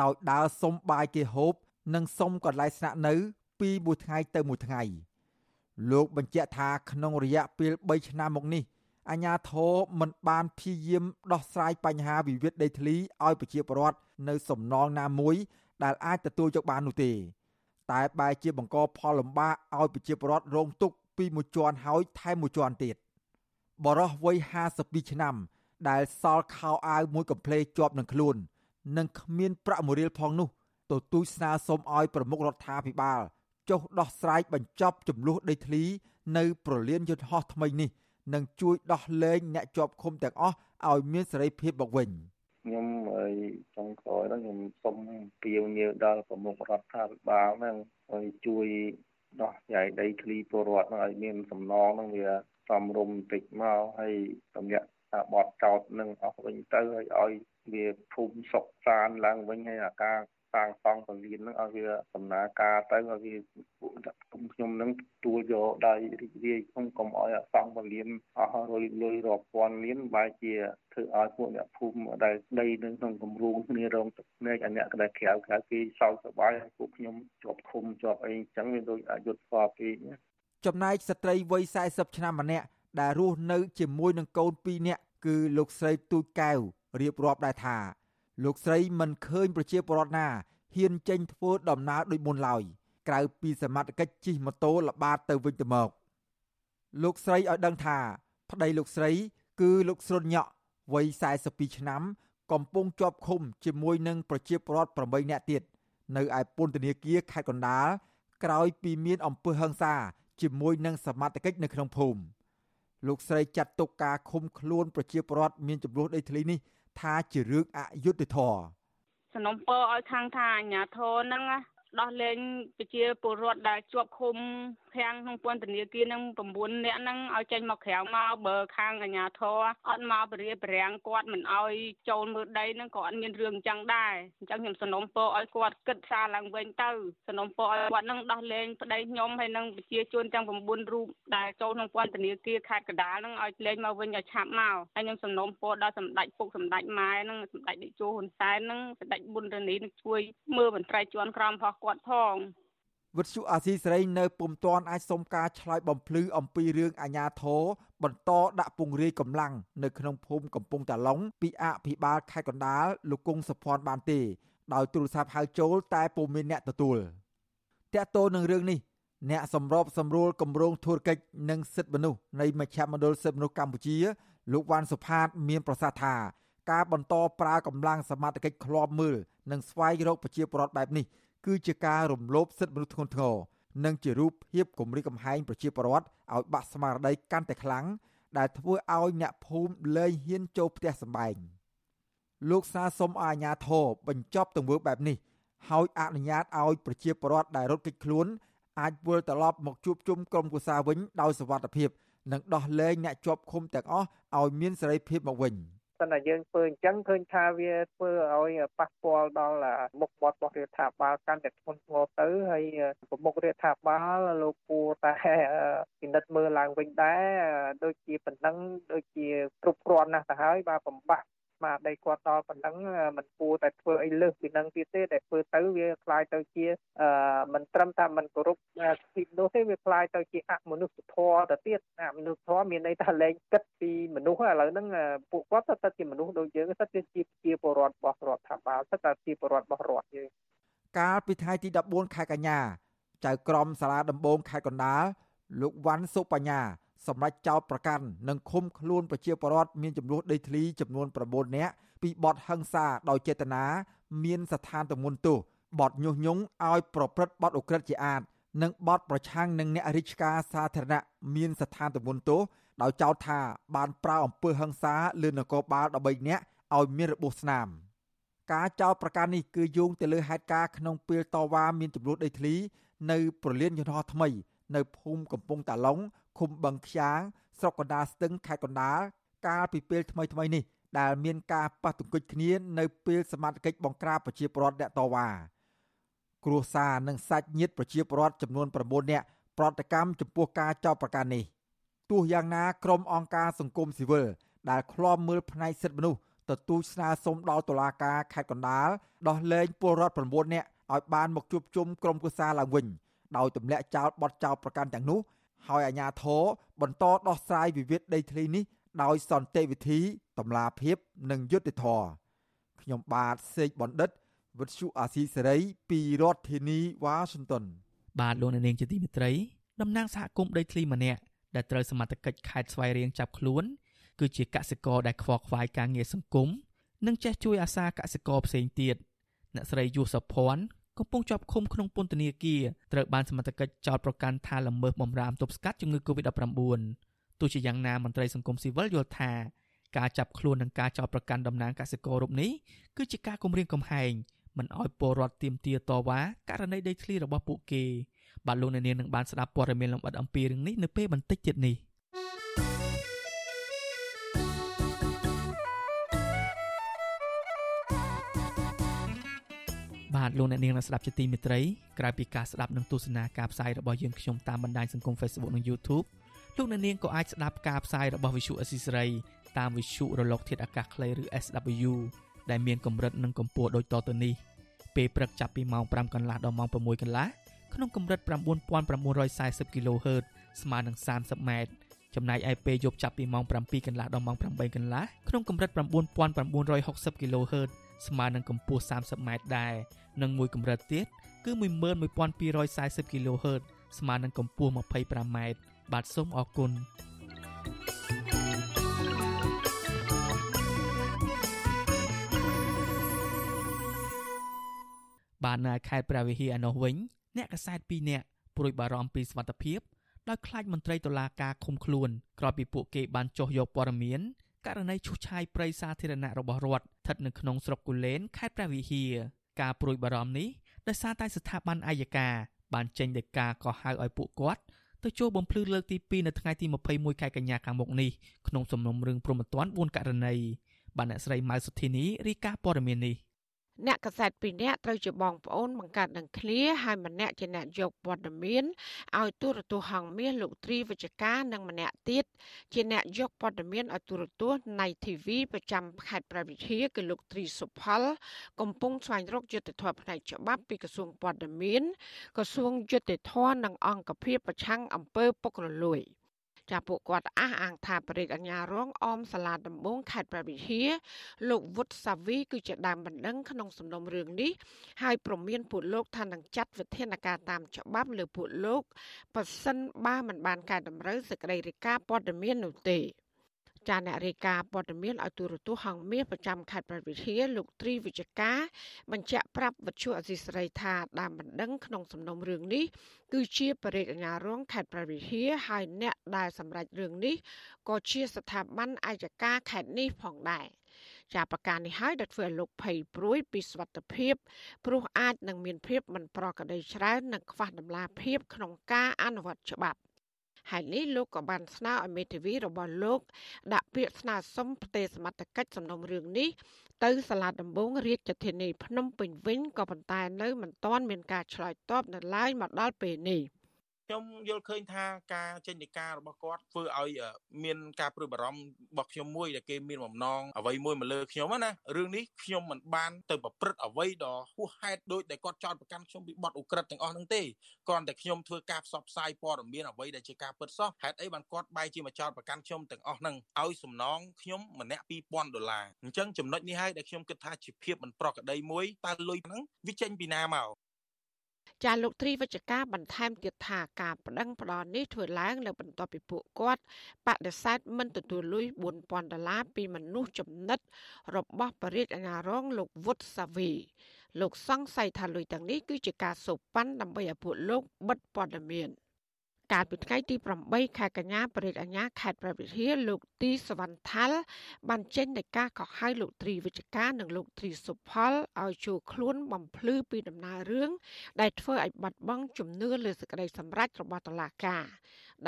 ដោយដើរសុំបាយគេហូប និងសុំកន្លែងស្នាក់នៅពីមួយថ្ងៃទៅមួយថ្ងៃលោកបញ្ជាក់ថាក្នុងរយៈពេល3ឆ្នាំមកនេះអាញាធរមិនបានព្យាយាមដោះស្រាយបញ្ហាវិវាទដីធ្លីឲ្យប្រជាពលរដ្ឋនៅសំណងណាមួយដែលអាចទទួលយកបាននោះទេ តែបែរជាបង្កផលលំបាកឲ្យប្រជាពលរដ្ឋរងទុក្ខពីមួយជាន់ហើយថែមមួយជាន់ទៀតបរោះវ័យ52ឆ្នាំ ដែលសល់ខោអាវមួយកំ pl ជាប់នឹងខ្លួននិងគ្មានប្រាក់មួយរៀលផងនោះទទូចស្នើសុំឲ្យប្រមុខរដ្ឋាភិបាលចុះដោះស្រាយបញ្ចប់ចំនួនដីធ្លី នៅប្រលានយន្តហោះថ្មីនេះនិងជួយដោះលែងអ្នកជាប់ឃុំទាំងអស់ឲ្យមានសេរីភាពមកវិញ ខ្ញុំហើយចុងក្រោយហ្នឹងខ្ញុំសូមពាវនាវដល់ប្រមុខរដ្ឋាភិបាលហ្នឹងឲ្យជួយដោះស្រាយដីធ្លីពលរដ្ឋហ្នឹងឲ្យមានសំណងហ្នឹងវាសំរុំបន្តិចមកហើយតម្រាក់ថាបត់ចោតនឹងអស់វិញទៅហើយឲ្យវាភូមិសុខសានឡើងវិញហើយអាការ សាងសង់ពលានហ្នឹងឲ្យវាដំណើរការទៅឲ្យវាពួកខ្ញុំនឹងទួលយកដៃរីករាយខ្ញុំកុំឲ្យអាសង់ពលានអស់រយលុយរាប់ពាន់លានបែរជាធ្វើឲ្យពួកអ្នកភូមិដែលដីនៅក្នុងគម្រោងគ្នារងទឹកភ្នែកអាអ្នកដែលក្រៅក្រៅគេសោកសប្បាយពួកខ្ញុំជាប់ឃុំជាប់អីអញ្ចឹងវាដូចអយុត្តិធម៌ពេកចំណែកស្ត្រីវ័យ40ឆ្នាំម្នាក់ដែលរស់នៅជាមួយនឹងកូន2នាក់គឺលោកស្រីទូចកែវរៀបរាប់ដែរថា លោកស្រីមិនឃើញប្រជាពលរដ្ឋណាហ៊ានចេញធ្វើដំណើរដូចមុនឡើយក្រៅពីសមត្ថកិច្ចជិះម៉ូតូល្បាតទៅវិញទៅមកលោកស្រីឲ្យដឹងថា ប្តីលោកស្រី គឺលោកស្រុនញក់វ័យ42ឆ្នាំ កំពុងជាប់ឃុំជាមួយនឹងប្រជាពលរដ្ឋ8នាក់ទៀតនៅឯពន្ធនាគារខេត្តកណ្ដាលក្រោយពីមានអំពើហិង្សាជាមួយនឹងសមត្ថកិច្ចនៅក្នុងភូមិលោកស្រីចាត់ទុកការឃុំខ្លួនប្រជាពលរដ្ឋមានចំនួនដីធ្លីនេះ ថាជារឿងអយុត្តិធម៌សំណុំពរឲ្យខាងថាអាញាធរហ្នឹង ដោះលែងប្រជាពលរដ្ឋដែលជាប់ឃុំខាងក្នុងពន្ធនាគារនឹង9នាក់ហ្នឹងឲ្យចេញមកក្រៅមកបើខាងអាជ្ញាធរអត់មកបរិយាបរាំងគាត់មិនឲ្យចូលមើលដីហ្នឹងក៏អត់មានរឿងអញ្ចឹងដែរអញ្ចឹងខ្ញុំសនំពរឲ្យគាត់គិតសារឡើងវិញទៅសនំពរឲ្យគាត់នឹងដោះលែងប្តីខ្ញុំហើយនឹងប្រជាជនទាំង9រូបដែលចូលក្នុងពន្ធនាគារខេត្តកណ្ដាលហ្នឹងឲ្យលែងមកវិញឲ្យឆាប់មកហើយខ្ញុំសំណូមពរដល់សម្ដេចពុកសម្ដេចម៉ែហ្នឹងសម្ដេចតេជោហ៊ុនសែនហ្នឹងសម្ដេចប៊ុនរនីនឹងជួយមើលមន្ត្រីជាន់ក្រមរបស់គាត់ផងវិទ្យុអាស៊ីសេរីនៅពុំទាន់អាចសុំការឆ្លើយបំភ្លឺអំពីរឿងអាញាធរបន្តដាក់ពង្រាយកម្លាំងនៅក្នុងភូមិកំពង់តាឡុងពីអភិបាលខេត្តកណ្ដាលលោកគង់សុភ័ណ្ឌបានទេដោយទូរស័ព្ទហៅចូលតែពុំមានអ្នកទទួលតកតោនឹងរឿងនេះអ្នកសម្របសម្រួលគម្រោងធុរកិច្ចនិងសិទ្ធិមនុស្សនៃមជ្ឈមណ្ឌលសិទ្ធិមនុស្សកម្ពុជា លោកវ៉ាន់សុផាត មានប្រសាសន៍ថាការបន្តប្រើកម្លាំងសមត្ថកិច្ចឃ្លាំមើលនិងស្វែងរកប្រជាពលរដ្ឋបែបនេះ គឺជាការរំលោភសិទ្ធិមនុស្សធ្ងន់ធ្ងរនិងជារូបភាពគំរាមកំហែងប្រជាពលរដ្ឋឲ្យបាក់ស្មារតីកាន់តែខ្លាំងដែលធ្វើឲ្យអ្នកភូមិលែងហ៊ានចូលផ្ទះសម្បែងលោកសាសុំអាជ្ញាធរបញ្ចប់ទង្វើបែបនេះហើយអនុញ្ញាតឲ្យប្រជាពលរដ្ឋដែលរត់គេចខ្លួនអាចវិលត្រឡប់មកជួបជុំក្រុមគូសាវិញដោយសុវត្ថិភាពនិងដោះលែងអ្នកជាប់ឃុំទាំងអស់ឲ្យមានសេរីភាពមកវិញ។ សិនតែយើងធ្វើអញ្ចឹងឃើញថាវាធ្វើឲ្យប៉ះពាល់ដល់មុខមាត់របស់រដ្ឋាភិបាលកាន់តែធ្ងន់ធ្ងរទៅហើយប្រមុខរដ្ឋាភិបាលលោកគួរតែពិនិត្យមើលឡើងវិញដែរដូចជាប៉ុណ្ណឹងដូចជាគ្រប់គ្រាន់ណាស់ទៅហើយបាទបំបាក់ ស្មារតីគាត់ដល់ប៉ុណ្ណឹងมันគួរតែធ្វើអីលើសពីនឹងទៀតទេដែលធ្វើទៅវាคล้ายទៅជាមិនត្រឹមតែมันគោរពពីនោះទេវាคล้ายទៅជាអមនុស្សធម៌ទៅទៀតអមនុស្សធម៌មានន័យថាលែងគិតពីមនុស្សឥឡូវហ្នឹងពួកគាត់ទៅជាមនុស្សដូចយើងទៅជាជាពលរដ្ឋរបស់រដ្ឋាភិបាលទៅតែជាពលរដ្ឋរបស់រដ្ឋយើង កាលពីថ្ងៃទី14ខែកញ្ញាចៅក្រមសាលាដំបងខេត្តកណ្ដាលលោកវ៉ាន់សុបញ្ញា សម្រាប់ចោតប្រកាន់និងឃុំខ្លួនប្រជាពលរដ្ឋមានចំនួនដីធ្លីចំនួន9នាក់ពីបទហិង្សាដោយចេតនាមានស្ថានទម្ងន់ទោសបទញុះញង់ឲ្យប្រព្រឹត្តបទឧក្រិដ្ឋជាអាតនិងបទប្រឆាំងនឹងអ្នករាជការសាធារណៈមានស្ថានទម្ងន់ទោសដោយចោទថាបានប្រើអំពើហិង្សាលើនគរបាល13នាក់ឲ្យមានរបួសស្នាមការចោទប្រកាន់នេះគឺយោងទៅលើហេតុការណ៍ក្នុងពេលតវ៉ាមានចំនួនដីធ្លីនៅប្រលានយន្តហោះថ្មី នៅភូមិកំពង់តាឡុង ឃុំបឹងខ្យាងស្រុកកណ្ដាលស្ទឹងខេត្តកណ្ដាលកាលពីពេលថ្មីថ្មីនេះដែលមានការប៉ះទង្គិចគ្នានៅពេលសមាជិកបង្ក្រាបប្រជាពលរដ្ឋអ្នកតវ៉ាគ្រួសារនិងសាច់ញាតិប្រជាពលរដ្ឋចំនួន9នាក់ប្រតិកម្មចំពោះការចោទប្រកាន់នេះទោះយ៉ាងណាក្រុមអង្គការសង្គមស៊ីវិលដែលឃ្លាំមើលផ្នែកសិទ្ធិមនុស្សទទូចស្នើសុំដល់តុលាការខេត្តកណ្ដាលដោះលែងពលរដ្ឋ9នាក់ឲ្យបានមកជួបជុំក្រុមគ្រួសារឡើងវិញដោយទម្លាក់ចោលបទចោទប្រកាន់ទាំងនោះ ហើយអាជ្ញាធរបន្តដោះស្រាយវិវាទដីធ្លីនេះដោយសន្តិវិធីតម្លាភាពនិងយុត្តិធម៌ខ្ញុំបាទសេកបណ្ឌិតវិទ្យុអាស៊ីសេរីពីរដ្ឋធានីវ៉ាស៊ីនតោនបាទលោកនាងជាទីមេត្រីតំណាងសហគមន៍ដីធ្លីម្នាក់ដែលត្រូវសមត្ថកិច្ចខេត្តស្វាយរៀងចាប់ខ្លួនគឺជាកសិករដែលខ្វល់ខ្វាយការងារសង្គមនិងចេះជួយអាសាកសិករផ្សេងទៀតអ្នកស្រីយុសភ័ណ្ឌ កំពុងជាប់ឃុំក្នុងពន្ធនាគារត្រូវបានសមត្ថកិច្ចចោទប្រកាន់ថាល្មើសបំរាមទប់ស្កាត់ជំងឺ Covid-19 ទោះជាយ៉ាងណាមន្ត្រីសង្គមស៊ីវិលយល់ថាការចាប់ខ្លួននិងការចោទប្រកាន់តំណាងកសិកររូបនេះគឺជាការគំរាមកំហែងមិនអោយពលរដ្ឋទៀមទាតវ៉ាករណីដីធ្លីរបស់ពួកគេបាទលោកអ្នកនាងនឹងបានស្ដាប់ព័ត៌មានលម្អិតអំពីរឿងនេះនៅពេលបន្តិចទៀតនេះ បាទលោកអ្នកនាងនឹងស្ដាប់ជាទីមេត្រីក្រៅពីការស្ដាប់និងទស្សនាការផ្សាយរបស់យើងខ្ញុំតាមបណ្ដាញសង្គម Facebook និង YouTube លោកអ្នកនាងក៏អាចស្ដាប់ការផ្សាយរបស់ Visual Assisray តាមវិទ្យុរលកធាតុអាកាសខ្លីឬ SW ដែលមានកម្រិតនិងកម្ពស់ដូចតទៅនេះពេលព្រឹកចាប់ពីម៉ោង5កន្លះដល់ម៉ោង6កន្លះក្នុងកម្រិត9940 kHz ស្មើនឹង30ម៉ែត្រចំណែកឯពេលយប់ចាប់ពីម៉ោង7កន្លះដល់ម៉ោង8កន្លះក្នុងកម្រិត9960 kHz ស្មើនឹងកម្ពស់ 30ម៉ែត្រដែរនិងមួយកម្រិតទៀតគឺ11240 kHz ស្មើនឹងកម្ពស់ 25ម៉ែត្របាទសូមអរគុណបាននៅខេត្តព្រះវិហារឯនោះវិញអ្នកកសែត2នាក់ព្រួយបារម្ភពីសុវត្ថិភាពដោយខ្លាចមន្ត្រីតុលាការឃុំខ្លួនក្រោយពីពួកគេបានចុះយកព័ត៌មាន ករណីឈូសឆាយព្រៃសាធារណៈរបស់រដ្ឋស្ថិតនៅក្នុងស្រុកគូលែនខេត្តព្រះវិហារការព្រួយបារម្ភនេះដោយសារតែស្ថាប័នអាយកាបានចេញដីកាកោះហៅឲ្យពួកគាត់ទៅចូលបំភ្លឺលើកទី2នៅថ្ងៃទី21ខែកញ្ញាខាងមុខនេះក្នុងសំណុំរឿងព្រមត្តន4ករណីបានអ្នកស្រីម៉ៅសុធីនីរីកាព័ត៌មាននេះ អ្នកកសែតពីរនាក់ត្រូវជាបងប្អូនបង្កើតនឹងគ្នាហើយម្នាក់ជាអ្នកយកព័ត៌មានឲ្យទូរទស្សន៍ហងមាសលោកត្រីវិជ្ជការនិងម្នាក់ទៀតជាអ្នកយកព័ត៌មានឲ្យទូរទស្សន៍នៃ TV ប្រចាំខេត្តប្រវត្តិហាគឺលោកត្រីសុផល កំពុងស្វែងរកយុត្តិធម៌ផ្នែកច្បាប់ពីក្រសួងព័ត៌មានក្រសួងយុត្តិធម៌និងអង្គភាពប្រឆាំងអំពើពុករលួយ។ ចាពួកគាត់អះអាងថាបរិយាអញ្ញារងអមសាលាដំបងខេត្តព្រះវិហារលោកវុតសាវីគឺជាដើមបណ្ដឹងក្នុងសំណុំរឿងនេះហើយប្រមានពួកលោកថានឹងចាត់វិធានការតាមច្បាប់លើពួកលោកប៉ះសិនបើមិនបានកែតម្រូវសេចក្តីរាយការណ៍ព័ត៌មាននោះទេ ចាអ្នករាយការណ៍ព័ត៌មានឲ្យទូរទស្សន៍ហងមាសប្រចាំខេត្តប្រវត្តិហាលោកត្រីវិជ្ជការបញ្ជាក់ប្រាប់វិទ្យុអសីស្រីថាដើមបណ្ដឹងក្នុងសំណុំរឿងនេះគឺជាបរិយាអាជ្ញារងខេត្តប្រវត្តិហាហើយអ្នកដែលសម្រេចរឿងនេះក៏ជាស្ថាប័នអាយកាខេត្តនេះផងដែរជាប្រការនេះហើយដែលធ្វើឲ្យលោកភ័យព្រួយពីសុខភាពព្រោះអាចនឹងមានភាពមិនប្រក្រតីច្រើននិងខ្វះតម្លាភាពក្នុងការអនុវត្តច្បាប់ ហើយនេះលោកក៏បានស្នើឲ្យមេធាវីរបស់លោក ដាក់ពាក្យស្នើសុំផ្ទេរសមត្ថកិច្ចសំណុំរឿងនេះទៅសាលាដំបងរាជធានីភ្នំពេញវិញក៏ប៉ុន្តែនៅមិនទាន់មានការឆ្លើយតបនៅឡើយមកដល់ពេលនេះ ខ្ញុំយល់ឃើញថាការចេញនីការរបស់គាត់ធ្វើឲ្យមានការព្រួយបារម្ភរបស់ខ្ញុំមួយដែលគេមានបំណងអ្វីមួយមកលើខ្ញុំណារឿងនេះខ្ញុំមិនបានទៅប្រព្រឹត្តអ្វីដ៏ហួសហេតុដោយដែលគាត់ចោទប្រកាន់ខ្ញុំពីបទឧក្រិដ្ឋទាំងអស់ហ្នឹងទេគ្រាន់តែខ្ញុំធ្វើការផ្សព្វផ្សាយព័ត៌មានអ្វីដែលជាការពិតសោះហេតុអីបានគាត់បែរជាមកចោទប្រកាន់ខ្ញុំទាំងអស់ហ្នឹងឲ្យសំណងខ្ញុំម្នាក់2000ដុល្លារអញ្ចឹងចំណុចនេះហើយដែលខ្ញុំគិតថាជាភាពមិនប្រក្រតីមួយតើលុយហ្នឹងវាចេញពីណាមក ចាលោកទ្រីវិជ្ជការបន្ថែមទៀតថាការប្តឹងផ្តល់នេះធ្វើឡើងនៅបន្ទាប់ពីពួកគាត់បដិសេធមិនទទួលលុយ4000ដុល្លារពីមនុស្សចំណិត របស់បរិយាអាញារងលោកវុតសាវីលោកសង្ស័យថាលុយទាំងនេះគឺជាការសូប៉ាន់ដើម្បីឲ្យពួកលោកបិទព័ត៌មាន កាលពីថ្ងៃទី8ខែកញ្ញាបរិយាអាញាខេត្តព្រះវិហារលោកទីសវណ្ណថាល់បានចេញនៃការកោះហៅលោកត្រីវិជ្ជការនិងលោកត្រីសុផលឲ្យជួខ្លួនបំភ្លឺពីដំណើររឿងដែលធ្វើឲ្យបាត់បង់ជំនឿលើសេចក្តីសម្រេចរបស់តុលាការ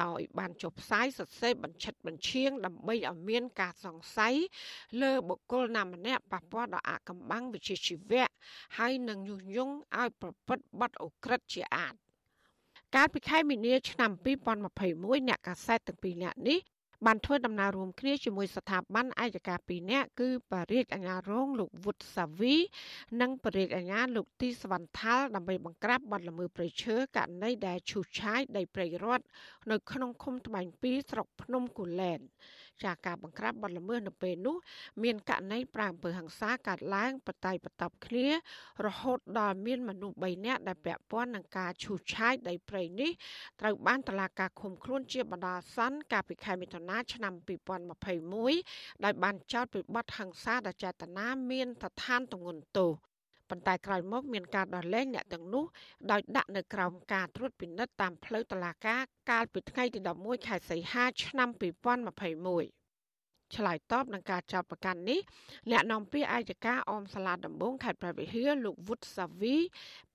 ដោយបានចុះផ្សាយសរសេរបញ្ឆិតបញ្ឈៀងដើម្បីឲ្យមានការសង្ស័យលើបុគ្គលណាម្នាក់ប៉ះពាល់ដល់អកម្បាំងវិជ្ជាជីវៈហើយនឹងញុះញង់ឲ្យប្រព្រឹត្តបទអូក្រិដ្ឋជាអាត កាលពីខែមីនាឆ្នាំ2021អ្នកកាសែតទាំងពីរនាក់នេះបានធ្វើដំណើររួមគ្នាជាមួយស្ថាប័នអាយកាពីរនាក់គឺបរិយាអាញារងលោកវុតសាវី និងបរិយាអាញាលោកទីសវណ្ណថាល់ដើម្បីបង្ក្រាបបទល្មើសព្រៃឈើករណីដែលឈូសឆាយដីព្រៃរដ្ឋនៅក្នុងឃុំត្បាញ2ស្រុកភ្នំគូលែន ចាការបង្ក្រាបបទល្មើសនៅពេលនោះមានករណីប្រាំអំពើហិង្សាកើតឡើងបតៃបតប់គ្នា រហូតដល់មានមនុស្ស3នាក់ដែលពាក់ព័ន្ធនឹងការឈូសឆាយដីព្រៃនេះត្រូវបានតឡាការឃុំខ្លួនជាបណ្ដាសន្នកាលពីខែមិថុនាឆ្នាំ2021ដោយបានចោទពីបទហិង្សាដែលចេតនាមានស្ថានទម្ងន់ទោស ប៉ុន្តែក្រោយមកមានការដោះលែងអ្នកទាំងនោះដោយដាក់នៅក្រោមការត្រួតពិនិត្យតាមផ្លូវតុលាការកាលពីថ្ងៃទី11ខែសីហាឆ្នាំ2021ឆ្លើយតបនឹងការចោទប្រកាន់នេះអ្នកនាំពាក្យអាយកាអមសាលាដំបងខេត្តព្រះវិហារលោកវុតសាវី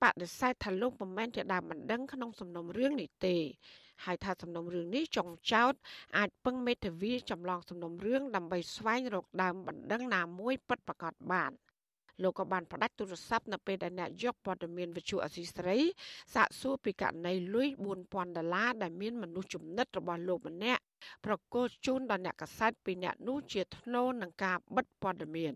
បដិសេធថាលោកមិនមែនជាដើមបណ្ដឹងក្នុងសំណុំរឿងនេះទេហើយថាសំណុំរឿងនេះចុងចោតអាចពឹងមេធាវីចម្លងសំណុំរឿងដើម្បីស្វែងរកដើមបណ្ដឹងណាមួយពិតប្រាកដបាន លោកក៏បានផ្ដាច់ទូរស័ព្ទនៅពេលដែលអ្នកយកព័ត៌មានវិទ្យុអសីស្រីសាកសួរពីករណីលុយ4000ដុល្លារដែលមានមនុស្សចំណិតរបស់លោកម្នាក់ប្រកល់ជូនដល់អ្នកកសែតពីអ្នកនោះជាធ្នូនឹងការបិទព័ត៌មាន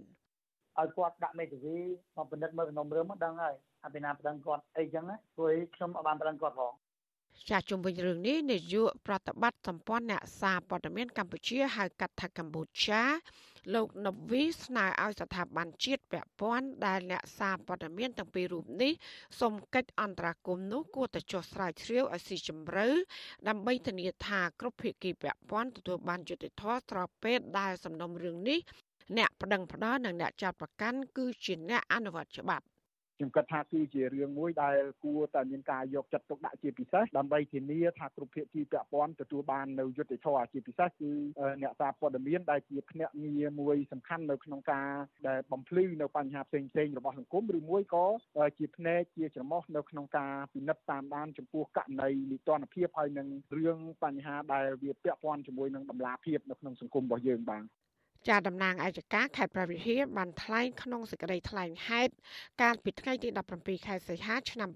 ឲ្យគាត់ដាក់មេធាវីមកពិនិត្យមើលសំណុំរឿងមកដឹងហើយហើយពីណាប្តឹងគាត់អីចឹងណាព្រោះខ្ញុំអត់បានប្តឹងគាត់ផង ចាជុំវិញរឿងនេះនាយកប្រតិបត្តិសម្ព័ន្ធអ្នកសារព័ត៌មានកម្ពុជាហៅកាត់ថាកម្ពុជាលោកណូវីស្នើឲ្យស្ថាប័នជាតិពាក់ព័ន្ធដែលអ្នកសារព័ត៌មានទាំងពីររូបនេះសូមកិច្ចអន្តរាគមន៍នោះគួរតែចុះស្រាវជ្រាវឲ្យស៊ីជម្រៅដើម្បីធានាថាគ្រប់ភាគីពាក់ព័ន្ធទទួលបានយុត្តិធម៌ស្របពេលដែលសំណុំរឿងនេះអ្នកប្តឹងផ្តល់និងអ្នកចាត់ប្រកាន់គឺជាអ្នកអនុវត្តច្បាប់ ខ្ញុំគិតថាគឺជារឿងមួយដែលគួរតែមានការយកចិត្តទុកដាក់ជាពិសេសដើម្បីធានាថាគ្រប់ភាគីពាក់ព័ន្ធទទួលបាននៅយុត្តិធម៌ជាពិសេសគឺអ្នកសារព័ត៌មានដែលជាភ្នាក់ងារមួយសំខាន់នៅក្នុងការដែលបំភ្លឺនៅបញ្ហាផ្សេងផ្សេងរបស់សង្គមឬមួយក៏ជាភ្នែកជាច្រមុះនៅក្នុងការពិនិត្យតាមដានចំពោះករណីនីតិរដ្ឋភាពហើយនឹងរឿងបញ្ហាដែលវាពាក់ព័ន្ធជាមួយនឹងដំណាភាពនៅក្នុងសង្គមរបស់យើងបាទ ចាតំណាងអัยការខេត្តព្រះវិហារបានថ្លែងក្នុងសេចក្តីថ្លែងហេតុកាលពីថ្ងៃទី17ខែសីហាឆ្នាំ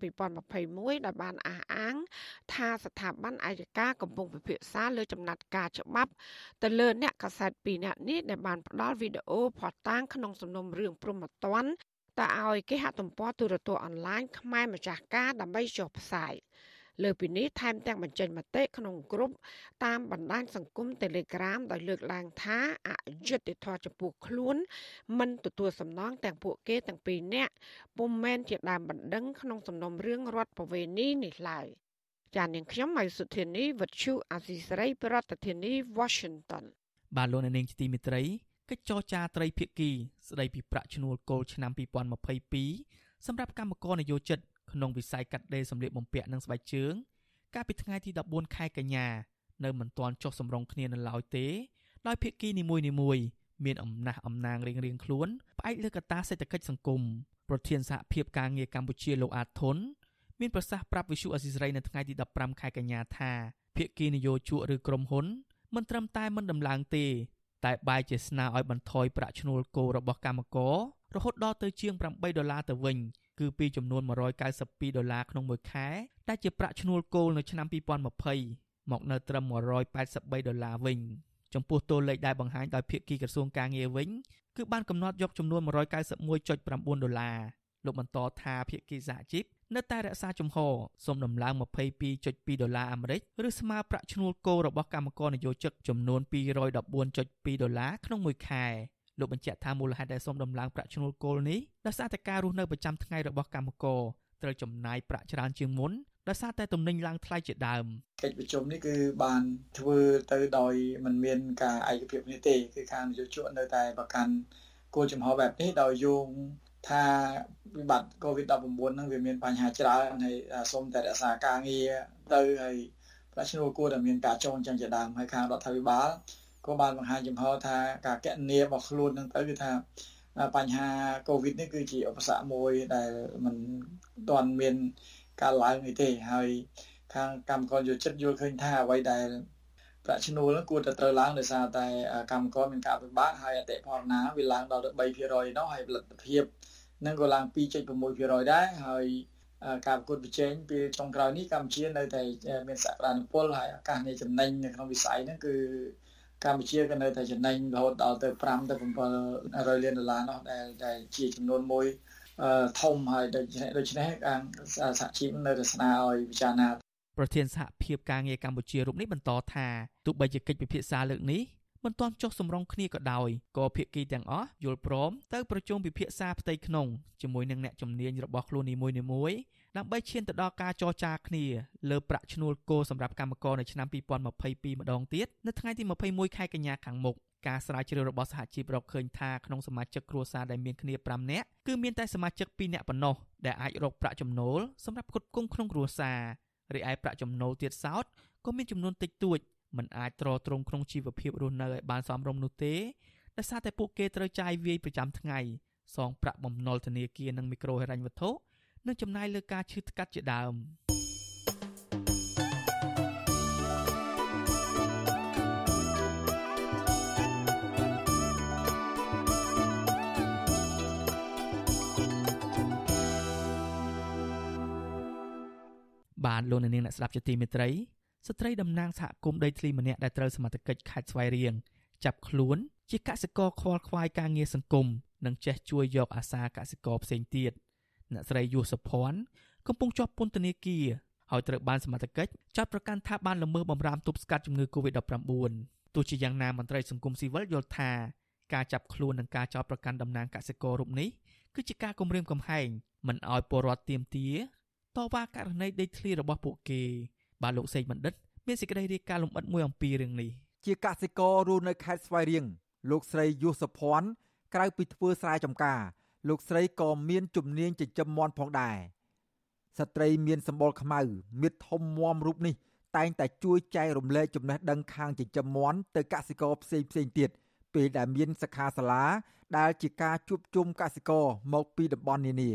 2021ដោយបានអះអាង ថាស្ថាប័នអัยការកំពុងពិភាក្សាលើចំណាត់ការច្បាប់ទៅលើអ្នកកាសែត2នាក់នេះដែលបានផ្ដល់វីដេអូផុសតាងក្នុងសំណុំរឿងព្រំប្រទានតើឲ្យគេហទំព័រទូរទស្សន៍អនឡាញខ្មែរម្ចាស់ការដើម្បីចុះផ្សាយ លើពីនេះថែមទាំងបញ្ចេញមតិក្នុងក្រុមតាមបណ្ដាញសង្គម Telegram ដោយលើកឡើងថាអយុត្តិធម៌ចំពោះខ្លួន មិនទទួលសំណងទាំងពួកគេទាំងពីរនាក់ពុំមែនជាដើមបណ្ដឹងក្នុងសំណុំរឿងរដ្ឋប្រវេណីនេះឡើយចាននាងខ្ញុំម៉ៃសុធានីវិទ្យុអាស៊ីសេរីប្រធានាធិបតី Washington បាទលោកនាងជាទីមេត្រីកិច្ចចរចាត្រីភាគីស្ដីពីប្រាក់ឈ្នួលគោលឆ្នាំ2022សម្រាប់កម្មករនយោជិត ក្នុងវិស័យកាត់ដេរសម្លៀកបំពាក់និងស្បែកជើង កាលពីថ្ងៃទី14ខែកញ្ញានៅមិនទាន់ចុះសម្រុងគ្នានៅឡើយទេ ដោយភាគីនីមួយៗមានអំណះអំណាងរៀងៗខ្លួនផ្អែកលើកត្តាសេដ្ឋកិច្ចសង្គមប្រធានសហភាពការងារកម្ពុជាលោកអាតធុនមានប្រសាសន៍ប្រាប់វិសុអេស៊ីសរ៉ៃនៅថ្ងៃទី15ខែកញ្ញាថាភាគីនយោជកឬក្រុមហ៊ុនមិនត្រឹមតែមិនដំឡើងទេ តែបែរជាស្នើឲ្យបន្ថយប្រាក់ឈ្នួលគោរបស់កម្មករ រហូតដល់ទៅជាង8ដុល្លារទៅវិញគឺពីចំនួន192ដុល្លារក្នុងមួយខែដែលជាប្រាក់ឈ្នួលគោលនៅឆ្នាំ2020មកនៅត្រឹម183ដុល្លារវិញចំពោះតួលេខដែលបង្ហាញដោយភាគីក្រសួងការងារវិញគឺបានកំណត់យកចំនួន191.9ដុល្លារលោកបន្តថាភាគីសហជីពនៅតែរក្សាជំហរសូមដំឡើង22.2ដុល្លារអាមេរិកឬស្មើប្រាក់ឈ្នួលគោលរបស់កម្មករនិយោជិកចំនួន214.2ដុល្លារក្នុងមួយខែ លោកបញ្ជាក់ថាមូលហេតុដែលសូមដំឡើងប្រាក់ឈ្នួលគោលនេះដោយសារតែការរស់នៅប្រចាំថ្ងៃរបស់កម្មករត្រូវចំណាយប្រាក់ច្រើនជាងមុនដោយសារតែទំនិញឡើងថ្លៃជាដើមកិច្ចប្រជុំនេះគឺបានធ្វើទៅដោយមិនមានការឯកភាពនេះទេគឺខាងនយោជកនៅតែប្រកាន់គោលចំហបែបនេះដោយយោងថាវិបត្តិ COVID-19 ហ្នឹងវាមានបញ្ហាច្រើនហើយសូមតែរក្សាការងារទៅហើយប្រាក់ឈ្នួលគួរតែមានការចងចាំជាដើមហើយខាងរដ្ឋាភិបាល ក៏បានបង្ហាញចំហថាការកណនារបស់ខ្លួនហ្នឹងទៅគឺថាបញ្ហា COVID នេះគឺជាឧបសគ្គមួយដែលมันទាន់មានការឡើងនេះទេហើយខាងកម្មករយោចិត្តយល់ឃើញថាអ្វីដែលប្រាក់ឈ្នួលគួរតែត្រូវឡើងដោយសារតែកម្មករមានការពិបាកហើយអតិផរណាវាឡើងដល់ទៅ3%នោះហើយផលិតភាពនឹងក៏ឡើង2.6%ដែរហើយការប្រកួតប្រជែងពេលចុងក្រោយនេះកម្ពុជានៅតែមានសក្តានុពលហើយឱកាសនៃចំណេញនៅក្នុងវិស័យហ្នឹងគឺ កម្ពុជាក៏នៅតែចំណេញរហូតដល់ទៅ5ទៅ700លានដុល្លារនោះដែលដែលជាចំនួនមួយធំហើយដូច្នេះដូច្នេះខាងសហជីពនៅតែស្នើឲ្យពិចារណាប្រធានសហភាពការងារកម្ពុជារូបនេះបន្តថាទោះបីជាកិច្ចពិភាក្សាលើកនេះមិនទាន់ចុះសម្រុងគ្នាក៏ដោយក៏ភាគីទាំងអស់យល់ព្រមទៅប្រជុំពិភាក្សាផ្ទៃក្នុងជាមួយនឹងអ្នកជំនាញរបស់ខ្លួននីមួយៗ ដើម្បីឈានទៅដល់ការចរចាគ្នាលើប្រាក់ឈ្នួលគោសម្រាប់កម្មករនៅឆ្នាំ2022ម្ដងទៀតនៅថ្ងៃទី21ខែកញ្ញាខាងមុខការស្រាវជ្រាវរបស់សហជីពរកឃើញថាក្នុងសមាជិកគ្រួសារដែលមានគ្នា5នាក់គឺមានតែសមាជិក2នាក់ប៉ុណ្ណោះដែលអាចរកប្រាក់ចំណូលសម្រាប់ផ្គត់ផ្គង់ក្នុងគ្រួសាររីឯប្រាក់ចំណូលទៀតសោតក៏មានចំនួនតិចតួចមិនអាចទ្រទ្រង់ក្នុងជីវភាពរស់នៅឲ្យបានសមរម្យនោះទេដោយសារតែពួកគេត្រូវចាយវាយប្រចាំថ្ងៃសងប្រាក់បំណុលធនាគារនិងមីក្រូហិរញ្ញវត្ថុ និងចំណាយលើការឈឺថ្កាត់ជាដើមបានលោកនាងអ្នកស្ដាប់ជាទីមេត្រីស្ត្រីតំណាងសហគមន៍ដីធ្លីម្នាក់ដែលត្រូវសមត្ថកិច្ចខេត្តស្វាយរៀងចាប់ខ្លួន ជាកសិករខ្វល់ខ្វាយការងារសង្គមនិងចេះជួយយកអាសាកសិករផ្សេងទៀត អ្នកស្រីយុសុភ័ណ្ឌកំពុងជាប់ពន្ធនាគារហើយត្រូវបានសមត្ថកិច្ចចាត់ប្រកាន់ថាបានល្មើសបំរាមទប់ស្កាត់ជំងឺ Covid-19 ទោះជាយ៉ាងណាមន្ត្រីសង្គមស៊ីវិលយល់ថាការចាប់ខ្លួននិងការចោទប្រកាន់តំណាងកសិកររូបនេះគឺជាការគំរាមកំហែងមិនអោយពលរដ្ឋទៀមទាតវ៉ាករណីដេកធ្លីរបស់ពួកគេ បាទលោកសេកបណ្ឌិត មានសេចក្តីរាយការណ៍លម្អិតមួយអំពីរឿងនេះជាកសិកររស់នៅខេត្តស្វាយរៀងលោកស្រីយុសភ័ណ្ឌក្រៅពីធ្វើស្រែចម្ការ លោកស្រីក៏មានជំនាញចិញ្ចឹមមាន់ផងដែរស្ត្រីមានសម្បុរខ្មៅមៀតធំមមរូបនេះតែងតែជួយចែករំលែកចំណេះដឹងខាងចិញ្ចឹមមាន់ទៅកសិករផ្សេងផ្សេងទៀតពេលដែលមានសិក្ខាសាលាដែលជាការជួបជុំកសិករមកពីតំបន់នានា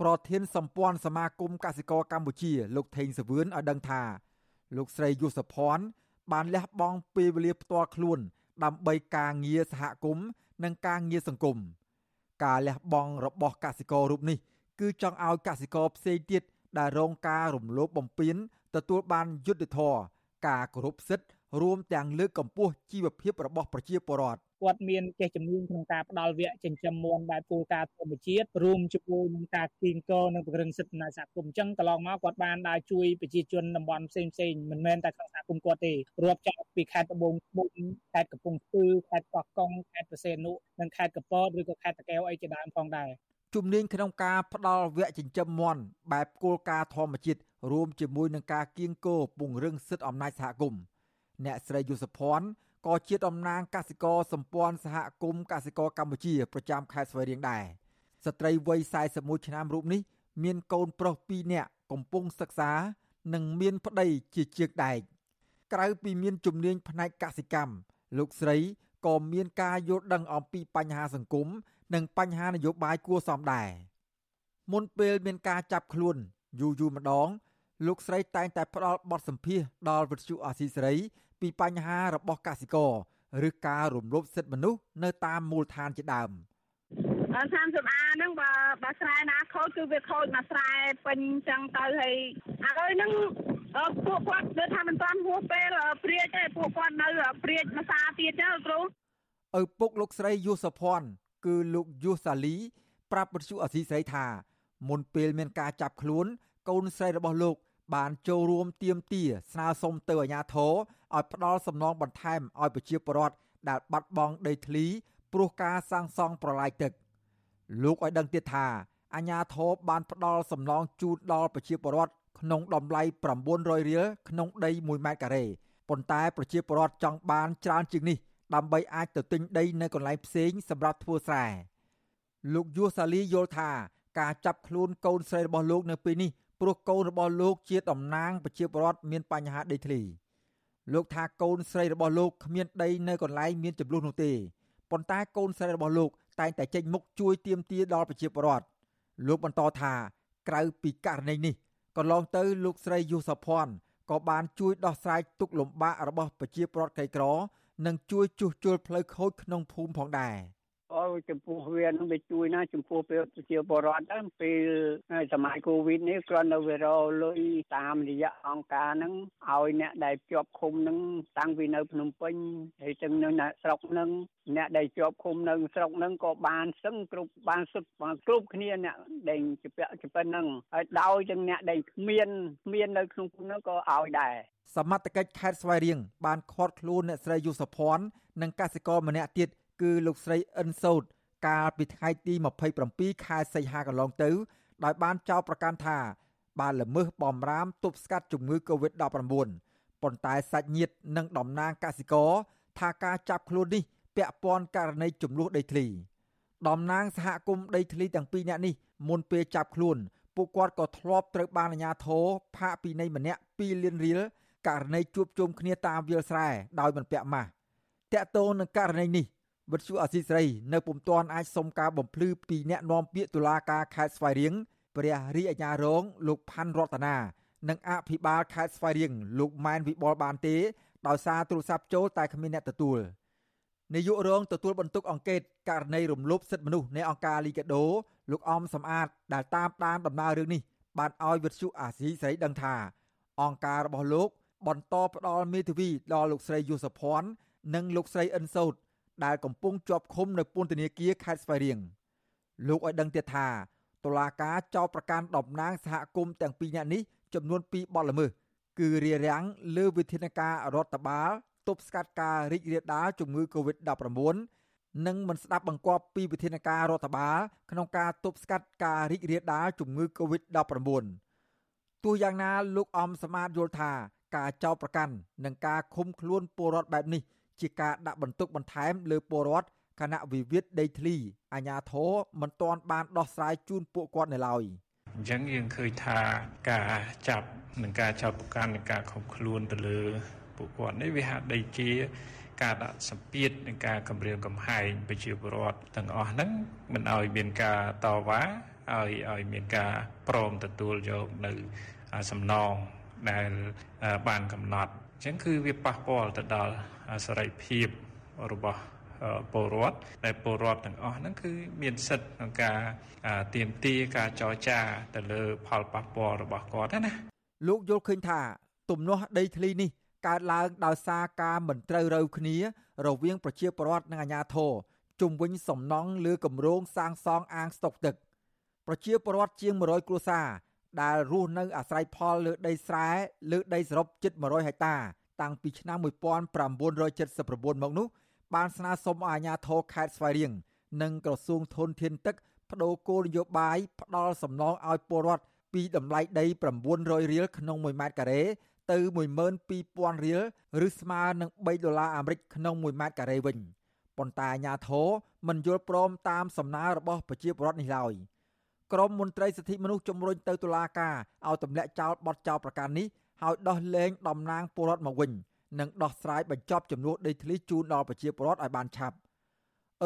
ប្រធានសម្ព័ន្ធសមាគមកសិករកម្ពុជា លោកថេងសវឿនឲ្យដឹងថា លោកស្រីយុសភ័ណ្ឌបានលះបង់ពេលវេលាផ្ទាល់ខ្លួនដើម្បីការងារសហគមន៍និងការងារសង្គម ការលះបង់របស់កសិកររូបនេះគឺចង់ឲ្យកសិករផ្សេងទៀតដែលរងការរំលោភបំពានទទួលបានយុត្តិធម៌ការគោរពសិទ្ធិ រួមទាំងលើកកម្ពស់ជីវភាពរបស់ប្រជាពលរដ្ឋគាត់មានចេះជំនាញក្នុងការផ្ដល់វគ្គចិញ្ចឹមមាន់បែបគោលការណ៍ធម្មជាតិរួមជាមួយនឹងការគៀងកនិងពង្រឹងសិទ្ធិសហគមន៍អញ្ចឹងកន្លងមកគាត់បានដើរជួយប្រជាជនតំបន់ផ្សេងផ្សេងមិនមែនតែក្នុងសហគមន៍គាត់ទេរាប់ចាប់ពីខេត្តត្បូងឃ្មុំខេត្តកំពង់ស្ពឺខេត្តកោះកុងខេត្តប្រសេនុនិងខេត្តកពតឬក៏ខេត្តតាកែវអីជាដើមផងដែរជំនាញក្នុងការផ្ដល់វគ្គចិញ្ចឹមមាន់បែបគោលការណ៍ធម្មជាតិរួមជាមួយនឹងការគៀងគោពង្រឹងសិទ្ធិអំណាចសហគមន៍ អ្នកស្រីយុសភ័ណ្ឌក៏ជាតំណាងកសិករសម្ព័ន្ធសហគមន៍កសិករកម្ពុជាប្រចាំខេត្តស្វាយរៀងដែរស្ត្រីវ័យ41ឆ្នាំរូបនេះ មានកូនប្រុស2នាក់កំពុងសិក្សា និងមានប្តីជាជាងដែកក្រៅពីមានជំនាញផ្នែកកសិកម្មលោកស្រីក៏មានការយល់ដឹងអំពីបញ្ហាសង្គមនិងបញ្ហានយោបាយគួរសមដែរមុនពេលមានការចាប់ខ្លួនយូរយូរម្ដង លោកស្រីតែងតែផ្ដល់បទសម្ភាសដល់វិទ្យុអាស៊ីសេរីពីបញ្ហារបស់កសិករឬការរំលោភសិទ្ធិមនុស្សនៅតាមមូលដ្ឋានជាដើម30អាហ្នឹងបើបើស្រែណាខូចគឺវាខូចមួយស្រែពេញអញ្ចឹងទៅហើយឥឡូវហ្នឹងពួកគាត់ដូចថាមិនទាន់ហួសពេលព្រាចទេពួកគាត់នៅព្រាចមួយសាទៀតទៅគ្រូឪពុកលោកស្រីយុសភ័ណ្ឌគឺលោកយុសាលី ប្រាប់បទសុអសីស្រីថា មុនពេលមានការចាប់ខ្លួនកូនស្រីរបស់លោក បានចូលរួមទៀមទាស្នើសុំទៅអាជ្ញាធរឲ្យផ្ដល់សំណងបន្ថែមឲ្យប្រជាពលរដ្ឋដែលបាត់បង់ដីធ្លីព្រោះការសាងសង់ប្រឡាយទឹក លោកឲ្យដឹងទៀតថាអាជ្ញាធរបានផ្ដល់សំណងជូនដល់ប្រជាពលរដ្ឋក្នុងតម្លៃ900រៀលក្នុងដី1ម៉ែត្រការ៉េប៉ុន្តែប្រជាពលរដ្ឋចង់បានច្រើនជាងនេះដើម្បីអាចទៅទិញដីនៅកន្លែងផ្សេងសម្រាប់ធ្វើស្រែលោកយូសាលីយល់ថាការចាប់ខ្លួនកូនស្រីរបស់លោកនៅពេលនេះ ព្រោះកូនរបស់លោកជាតំណាងប្រជាពលរដ្ឋមានបញ្ហាដីធ្លីលោកថាកូនស្រីរបស់លោកគ្មានដីនៅកន្លែងមានចំនួននោះទេប៉ុន្តែកូនស្រីរបស់លោកតែងតែចេញមុខជួយទាមទារដល់ប្រជាពលរដ្ឋលោកបន្តថាក្រៅពីករណីនេះកន្លងទៅលោកស្រីយុសភ័ណ្ឌក៏បានជួយដោះស្រាយទុក្ខលំបាករបស់ប្រជាពលរដ្ឋក្រីក្រ និងជួយជួសជុលផ្លូវខូចក្នុងភូមិផងដែរ។ អូចំពោះវានឹងវាជួយណាចំពោះពេលប្រជាពលរដ្ឋហ្នឹងពេលសម័យកូវីដនេះគ្រាន់តែវារលុយតាមរយៈអង្គការហ្នឹងឲ្យអ្នកដែលជាប់ឃុំហ្នឹងតាំងពីនៅភ្នំពេញហើយទាំងនៅស្រុកហ្នឹងអ្នកដែលជាប់ឃុំនៅស្រុកហ្នឹងក៏បានសឹងគ្រប់បានសឹកបានគ្រប់គ្នាអ្នកដែលជាពាក់ជាប៉ុណ្ណឹងហើយដោយទាំងអ្នកដែលគ្មានគ្មាននៅក្នុងភូមិហ្នឹងក៏ឲ្យដែរសមត្ថកិច្ចខេត្តស្វាយរៀងបានឃាត់ខ្លួនអ្នកស្រីយុសភ័ណ្ឌនិងកសិករម្នាក់ទៀត គឺលោកស្រីអិនសោតកាលពីថ្ងៃទី27ខែសីហាកន្លងទៅ ដោយបានចោទប្រកាន់ថា បានល្មើសបំរាមទប់ស្កាត់ជំងឺ Covid-19 ប៉ុន្តែសាច់ញាតិនិងតំណាងកសិករថាការចាប់ខ្លួននេះពាក់ព័ន្ធករណីចំនួនដីធ្លីតំណាងសហគមន៍ដីធ្លីទាំងពីរនាក់នេះមុនពេលចាប់ខ្លួនពួកគាត់ក៏ធ្លាប់ត្រូវបានអាជ្ញាធរផាកពីនៃម្នាក់2លានរៀលករណីជួបជុំគ្នាតាមវាលស្រែដោយមិនពាក់ម៉ាស់តកតងនឹងករណីនេះ វិទ្យុអសីស្រីនៅពុំទាន់អាចសុំការបំភ្លឺពីអ្នកនាំពាក្យតុលាការខេត្តស្វាយរៀងព្រះរាជអាជ្ញារងលោកផាន់រតនានិងអភិបាលខេត្តស្វាយរៀងលោកម៉ែនវិបុលបានទេដោយសារទូរស័ព្ទចូលតែគ្មានអ្នកទទួលនាយករងទទួលបន្ទុកអង្កេតករណីរំលោភសិទ្ធិមនុស្សនៃអង្គការលីកាដូលោកអំសំអាតដែលតាមដានដំណើររឿងនេះបានឲ្យវិទ្យុអាស៊ីសេរីដឹងថា អង្គការរបស់លោកបន្តផ្ដល់មេធាវីដល់លោកស្រីយុសភ័ណ្ឌនិងលោកស្រីអិនសោត ដែលកំពុងជាប់ឃុំនៅពន្ធនាគារខេត្តស្វាយរៀងលោកឲ្យដឹងទៀតថាតុលាការចោទប្រកាន់តំណាងសហគមន៍ទាំងពីរនាក់នេះចំនួន2បទល្មើសគឺរារាំងលើវិធានការរដ្ឋបាលទប់ស្កាត់ការរីករាលដាលជំងឺ Covid-19 និងមិនស្ដាប់បង្គាប់ពីវិធានការរដ្ឋបាលក្នុងការទប់ស្កាត់ការរីករាលដាលជំងឺ Covid-19 ទោះយ៉ាងណាលោកអំសមាតយល់ថាការចោទប្រកាន់និងការឃុំខ្លួនពលរដ្ឋបែបនេះ ជាការដាក់បន្ទុកបន្ថែមលើពលរដ្ឋគណៈវិវាទដីធ្លីអាញាធរមិនទាន់បានដោះស្រាយជូនពួកគាត់នៅឡើយអញ្ចឹងយើងឃើញថាការចាប់និងការចោទប្រកាន់និងការខំខ្លួនទៅលើពួកគាត់នេះវាហាក់បីជាការដាក់សម្ពាធនិងការគម្រាមកំហែងប្រជាពលរដ្ឋទាំងអស់ហ្នឹងមិនឲ្យមានការតវ៉ាឲ្យឲ្យមានការព្រមទទួលយកនៅសំណងដែលបានកំណត់អញ្ចឹងគឺវាប៉ះពាល់ទៅដល់សេរីភាពរបស់ពលរដ្ឋដែលពលរដ្ឋទាំងអស់ហ្នឹងគឺមានសិទ្ធិក្នុងការទៀមទាការចរចាទៅលើផលប៉ះពាល់របស់គាត់ណាលោកយល់ឃើញថា ទំនាស់ដីធ្លីនេះកើតឡើងដោយសារការមិនត្រូវរូវគ្នា រវាងប្រជាពលរដ្ឋនិងអាជ្ញាធរជុំវិញសំណង់លើគម្រោងសាងសង់អាងស្តុកទឹក ប្រជាពលរដ្ឋជាង100គ្រួសារ ដែលរស់នៅអាស្រ័យផលលើដីស្រែលើដីសរុបជិត100ហិកតា តាំងពីឆ្នាំ1979មកនោះបានស្នើសុំអាជ្ញាធរខេត្តស្វាយរៀងនិងក្រសួងធនធានទឹកបដូរគោលនយោបាយផ្ដល់សំណងឲ្យពលរដ្ឋពីតម្លៃដី900រៀលក្នុង1ម៉ែត្រការ៉េទៅ12000រៀលឬស្មើនឹង3ដុល្លារអាមេរិកក្នុង1ម៉ែត្រការ៉េវិញប៉ុន្តែអាជ្ញាធរមិនយល់ព្រមតាមសំណើរបស់ប្រជាពលរដ្ឋនេះឡើយ ក្រមមន្ត្រីសិទ្ធិមនុស្សជំរុញទៅតុលាការឲ្យទម្លាក់ចោលបទចោលប្រកាសនេះឲ្យដោះលែងតំណាងពលរដ្ឋមកវិញនិងដោះស្រាយបញ្ចប់ចំនួនដីធ្លីជូនដល់ប្រជាពលរដ្ឋឲ្យបានឆាប់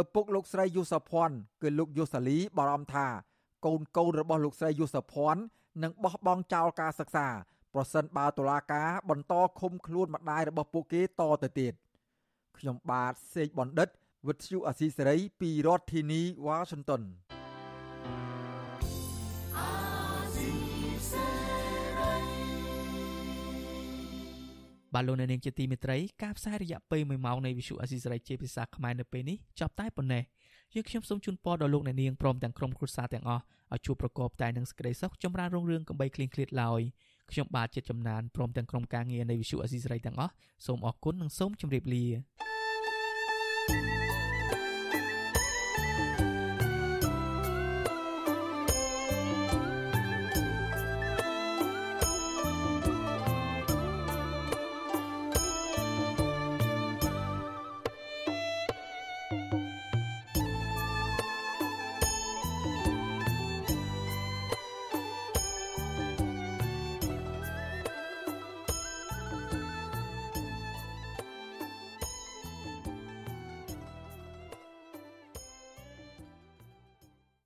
ឪពុកលោកស្រីយុសភ័ណ្ឌគឺលោកយុសាលីបារម្ភថា កូនកូនរបស់លោកស្រីយុសភ័ណ្ឌនឹងបោះបង់ចោលការសិក្សាប្រសិនបើតុលាការបន្តឃុំខ្លួនម្ដាយរបស់ពួកគេតទៅទៀតខ្ញុំបាទសេកបណ្ឌិតវិទ្យុអាស៊ីសេរីពីរដ្ឋធានីវ៉ាស៊ីនតោន បាទលោកអ្នកនាងជាទីមេត្រីការផ្សាយរយៈពេល1ម៉ោងនៃវិទ្យុអាស៊ីសេរីជាភាសាខ្មែរនៅពេលនេះចប់តែប៉ុណ្ណេះយើងខ្ញុំសូមជូនពរដល់លោកអ្នកនាងព្រមទាំងក្រុមគ្រួសារទាំងអស់ឲ្យជួបប្រកបតែនឹងសេចក្តីសុខចម្រើនរុងរឿងកំបីគ្លៀងគ្លាតឡើយខ្ញុំបាទចិត្តចំណានព្រមទាំងក្រុមការងារនៃវិទ្យុអាស៊ីសេរីទាំងអស់សូមអរគុណនិងសូមជម្រាបលា thank you